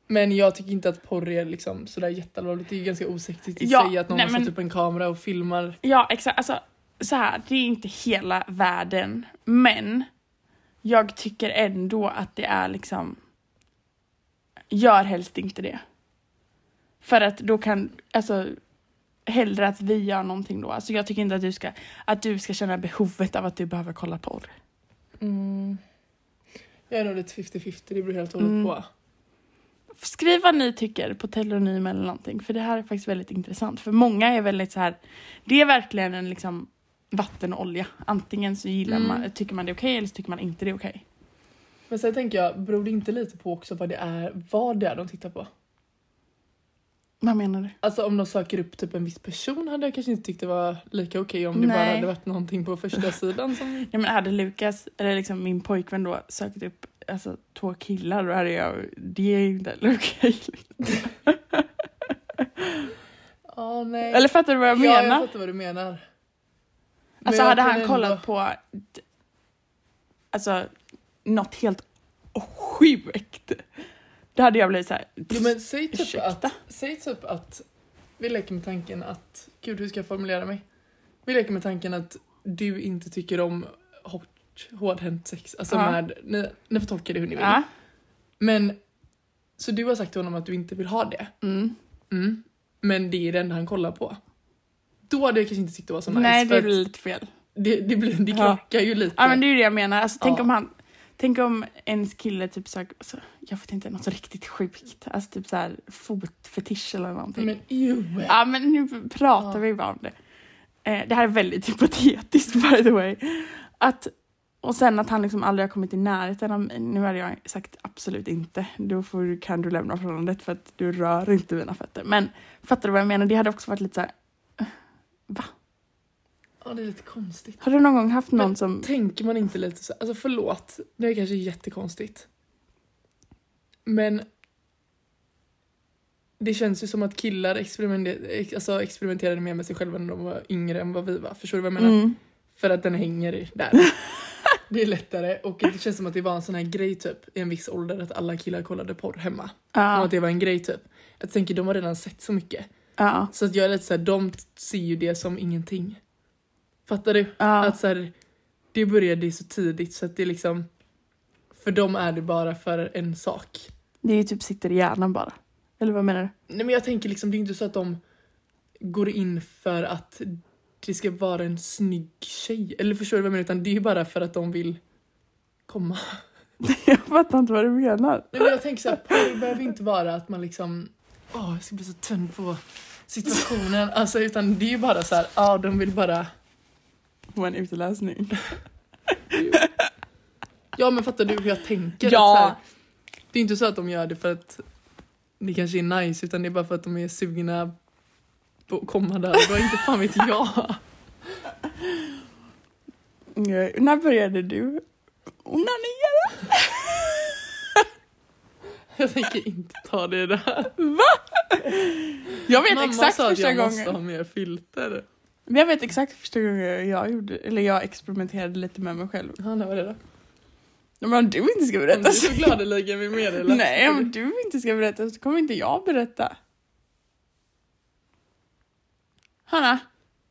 Men jag tycker inte att porr är liksom sådär jätteallvarligt. Det är ju ganska osexigt i Ja, sig att någon nej, har men- satt upp en kamera och filmar. Ja, exakt. Alltså, så här, det är inte hela världen, men jag tycker ändå att det är liksom... Gör helst inte det. För att då kan, alltså, hellre att vi gör någonting då. Alltså jag tycker inte att du ska, att du ska känna behovet av att du behöver kolla porr. Mm. Jag är nog lite 50-50, det beror helt och hållet Mm. på. Skriv vad ni tycker på telonym eller någonting, för det här är faktiskt väldigt intressant. För många är väldigt så här, det är verkligen en liksom vatten och olja. Antingen så gillar Mm. man, tycker man det är okej eller så tycker man inte det är okej. Men sen tänker jag, beror det inte lite på också vad det är, vad det är de tittar på? Vad menar du? Alltså om de söker upp typ en viss person hade jag kanske inte tyckt det var lika okej om det Nej. bara hade varit någonting på första sidan som... [LAUGHS] Nej men hade Lukas, eller liksom min pojkvän då, sökt upp alltså, två killar då hade jag, det är ju inte heller okej. [LAUGHS] Ja nej. Eller fattar du vad jag Ja, menar? jag fattar vad du menar. Men alltså hade han ändå- kollat på alltså något helt sjukt. Då hade jag blivit så här. Jo men säg typ, Ursäkta? att, säg typ att vi leker med tanken att, gud hur ska jag formulera mig? Vi leker med tanken att du inte tycker om hårt, hårdhänt sex, alltså Ja. med, ni, ni får tolka det hur ni vill. Ja. Men, så du har sagt till honom att du inte vill ha det. Mm. Mm. Men det är det enda han kollar på. Då hade jag kanske inte tyckt det var så nice. Nej det blir lite fel. det, det, blir, det Ja. krockar ju lite. Ja men det är ju det jag menar. Alltså, tänk Ja. om han Tänk om ens kille typ så, alltså, jag vet inte, något så riktigt sjukt. Alltså typ så här fotfetisch eller någonting. Men ew. Ja men nu pratar Ja. vi bara om det. Eh, det här är väldigt [LAUGHS] hypotetiskt by the way. Att, och sen att han liksom aldrig har kommit i närheten av mig. Nu hade jag sagt absolut inte. Då får, kan du lämna förhållandet för att du rör inte mina fötter. Men fattar du vad jag menar? Det hade också varit lite så här. eh, Va? Ja det är lite konstigt. Har du någon gång haft någon Men som... Tänker man inte lite så, alltså förlåt, det är kanske jättekonstigt. Men det känns ju som att killar experimenterade, alltså experimenterade mer med sig själva när de var yngre än vad vi var. Förstår du vad jag menar? Mm. För att den hänger där. [LAUGHS] det är lättare och det känns som att det var en sån här grej typ i en viss ålder att alla killar kollade porr hemma. Och Ja, att det var en grej typ. Jag tänker de har redan sett så mycket. ja, Så att jag är lite såhär, de ser ju det som ingenting. Fattar du? ja. Att så här, det började så tidigt så att det liksom... För dem är det bara för en sak. Det är ju typ sitter i hjärnan bara. Eller vad menar du? Nej men jag tänker liksom, det är inte så att de går in för att det ska vara en snygg tjej. Eller förstår du vad jag menar? Utan det är ju bara för att de vill komma. [LAUGHS] Jag fattar inte vad du menar. Nej men jag tänker så här, porr behöver inte vara att man liksom... Åh, jag ska bli så tänd på situationen. Alltså utan det är ju bara så här, ja de vill bara... På en uteläsning. [LAUGHS] Ja men fattar du hur jag tänker? Ja. Här, det är inte så att de gör det för att det kanske är nice utan det är bara för att de är sugna på att komma där. Var inte fan vet jag. Nej, När började du onanera. [LAUGHS] Jag tänker inte ta det där. Jag vet Mamma exakt sa att första jag måste gången. ha mer filter. Men Jag vet exakt första gången jag gjorde, eller jag experimenterade lite med mig själv. Ja, när var det då? Men om du inte ska Om berätta du så... så gladeligen vill meddela. Nej, om du inte ska berätta så kommer inte jag berätta. Hanna?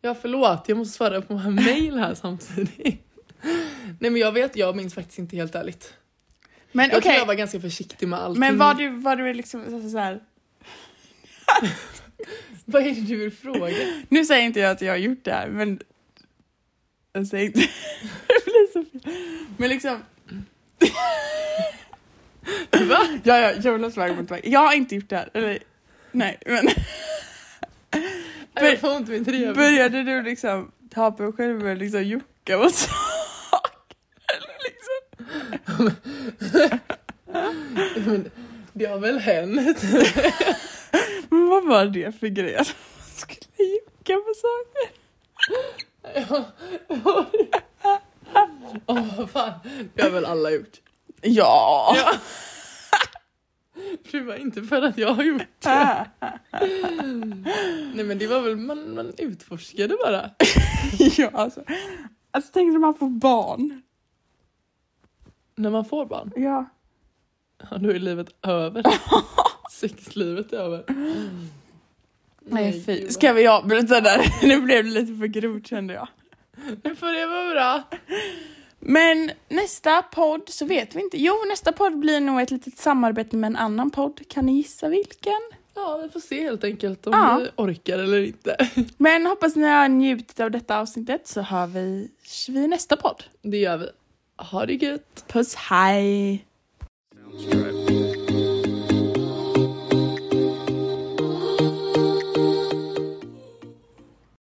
Ja förlåt, jag måste svara på en mail här samtidigt. Nej men jag vet, jag minns faktiskt inte helt ärligt. Men Jag okej, tror jag var ganska försiktig med allting. men var du, var du liksom så, så här... [LAUGHS] Vad är det du vill fråga? Nu säger inte jag att jag har gjort det här, men... Jag säger inte... [LAUGHS] det blir så fel. Men liksom... [LAUGHS] Va? Ja, ja, Jonas väg mot väg. Jag har inte gjort det här, eller... Nej, men... Jag får ont i trevlig. Började du liksom ta på dig själv och liksom jucka mot saker? Eller liksom... Men Det har väl hänt? Men vad var det för grej? [LAUGHS] Att man skulle jucka på saker? Ja. Åh vad fan, det har väl alla gjort. Ja! Ja. Det var inte för att jag har gjort det. Nej men det var väl, man, man utforskade bara. [LAUGHS] ja, alltså. Alltså tänk när man får barn. När man får barn, Ja. ja, då är livet över. [LAUGHS] Sexlivet är över. Nej fy. Ska vi avbryta där? [LAUGHS] Nu blev det lite för grovt kände jag. Nu får det vara bra. Men nästa podd så vet vi inte. Jo, nästa podd blir nog ett litet samarbete med en annan podd. Kan ni gissa vilken? Ja, vi får se helt enkelt om Ja. vi orkar eller inte. [LAUGHS] Men hoppas ni har njutit av detta avsnittet så hör vi vi nästa podd. Det gör vi. Ha det gött. Puss, hej!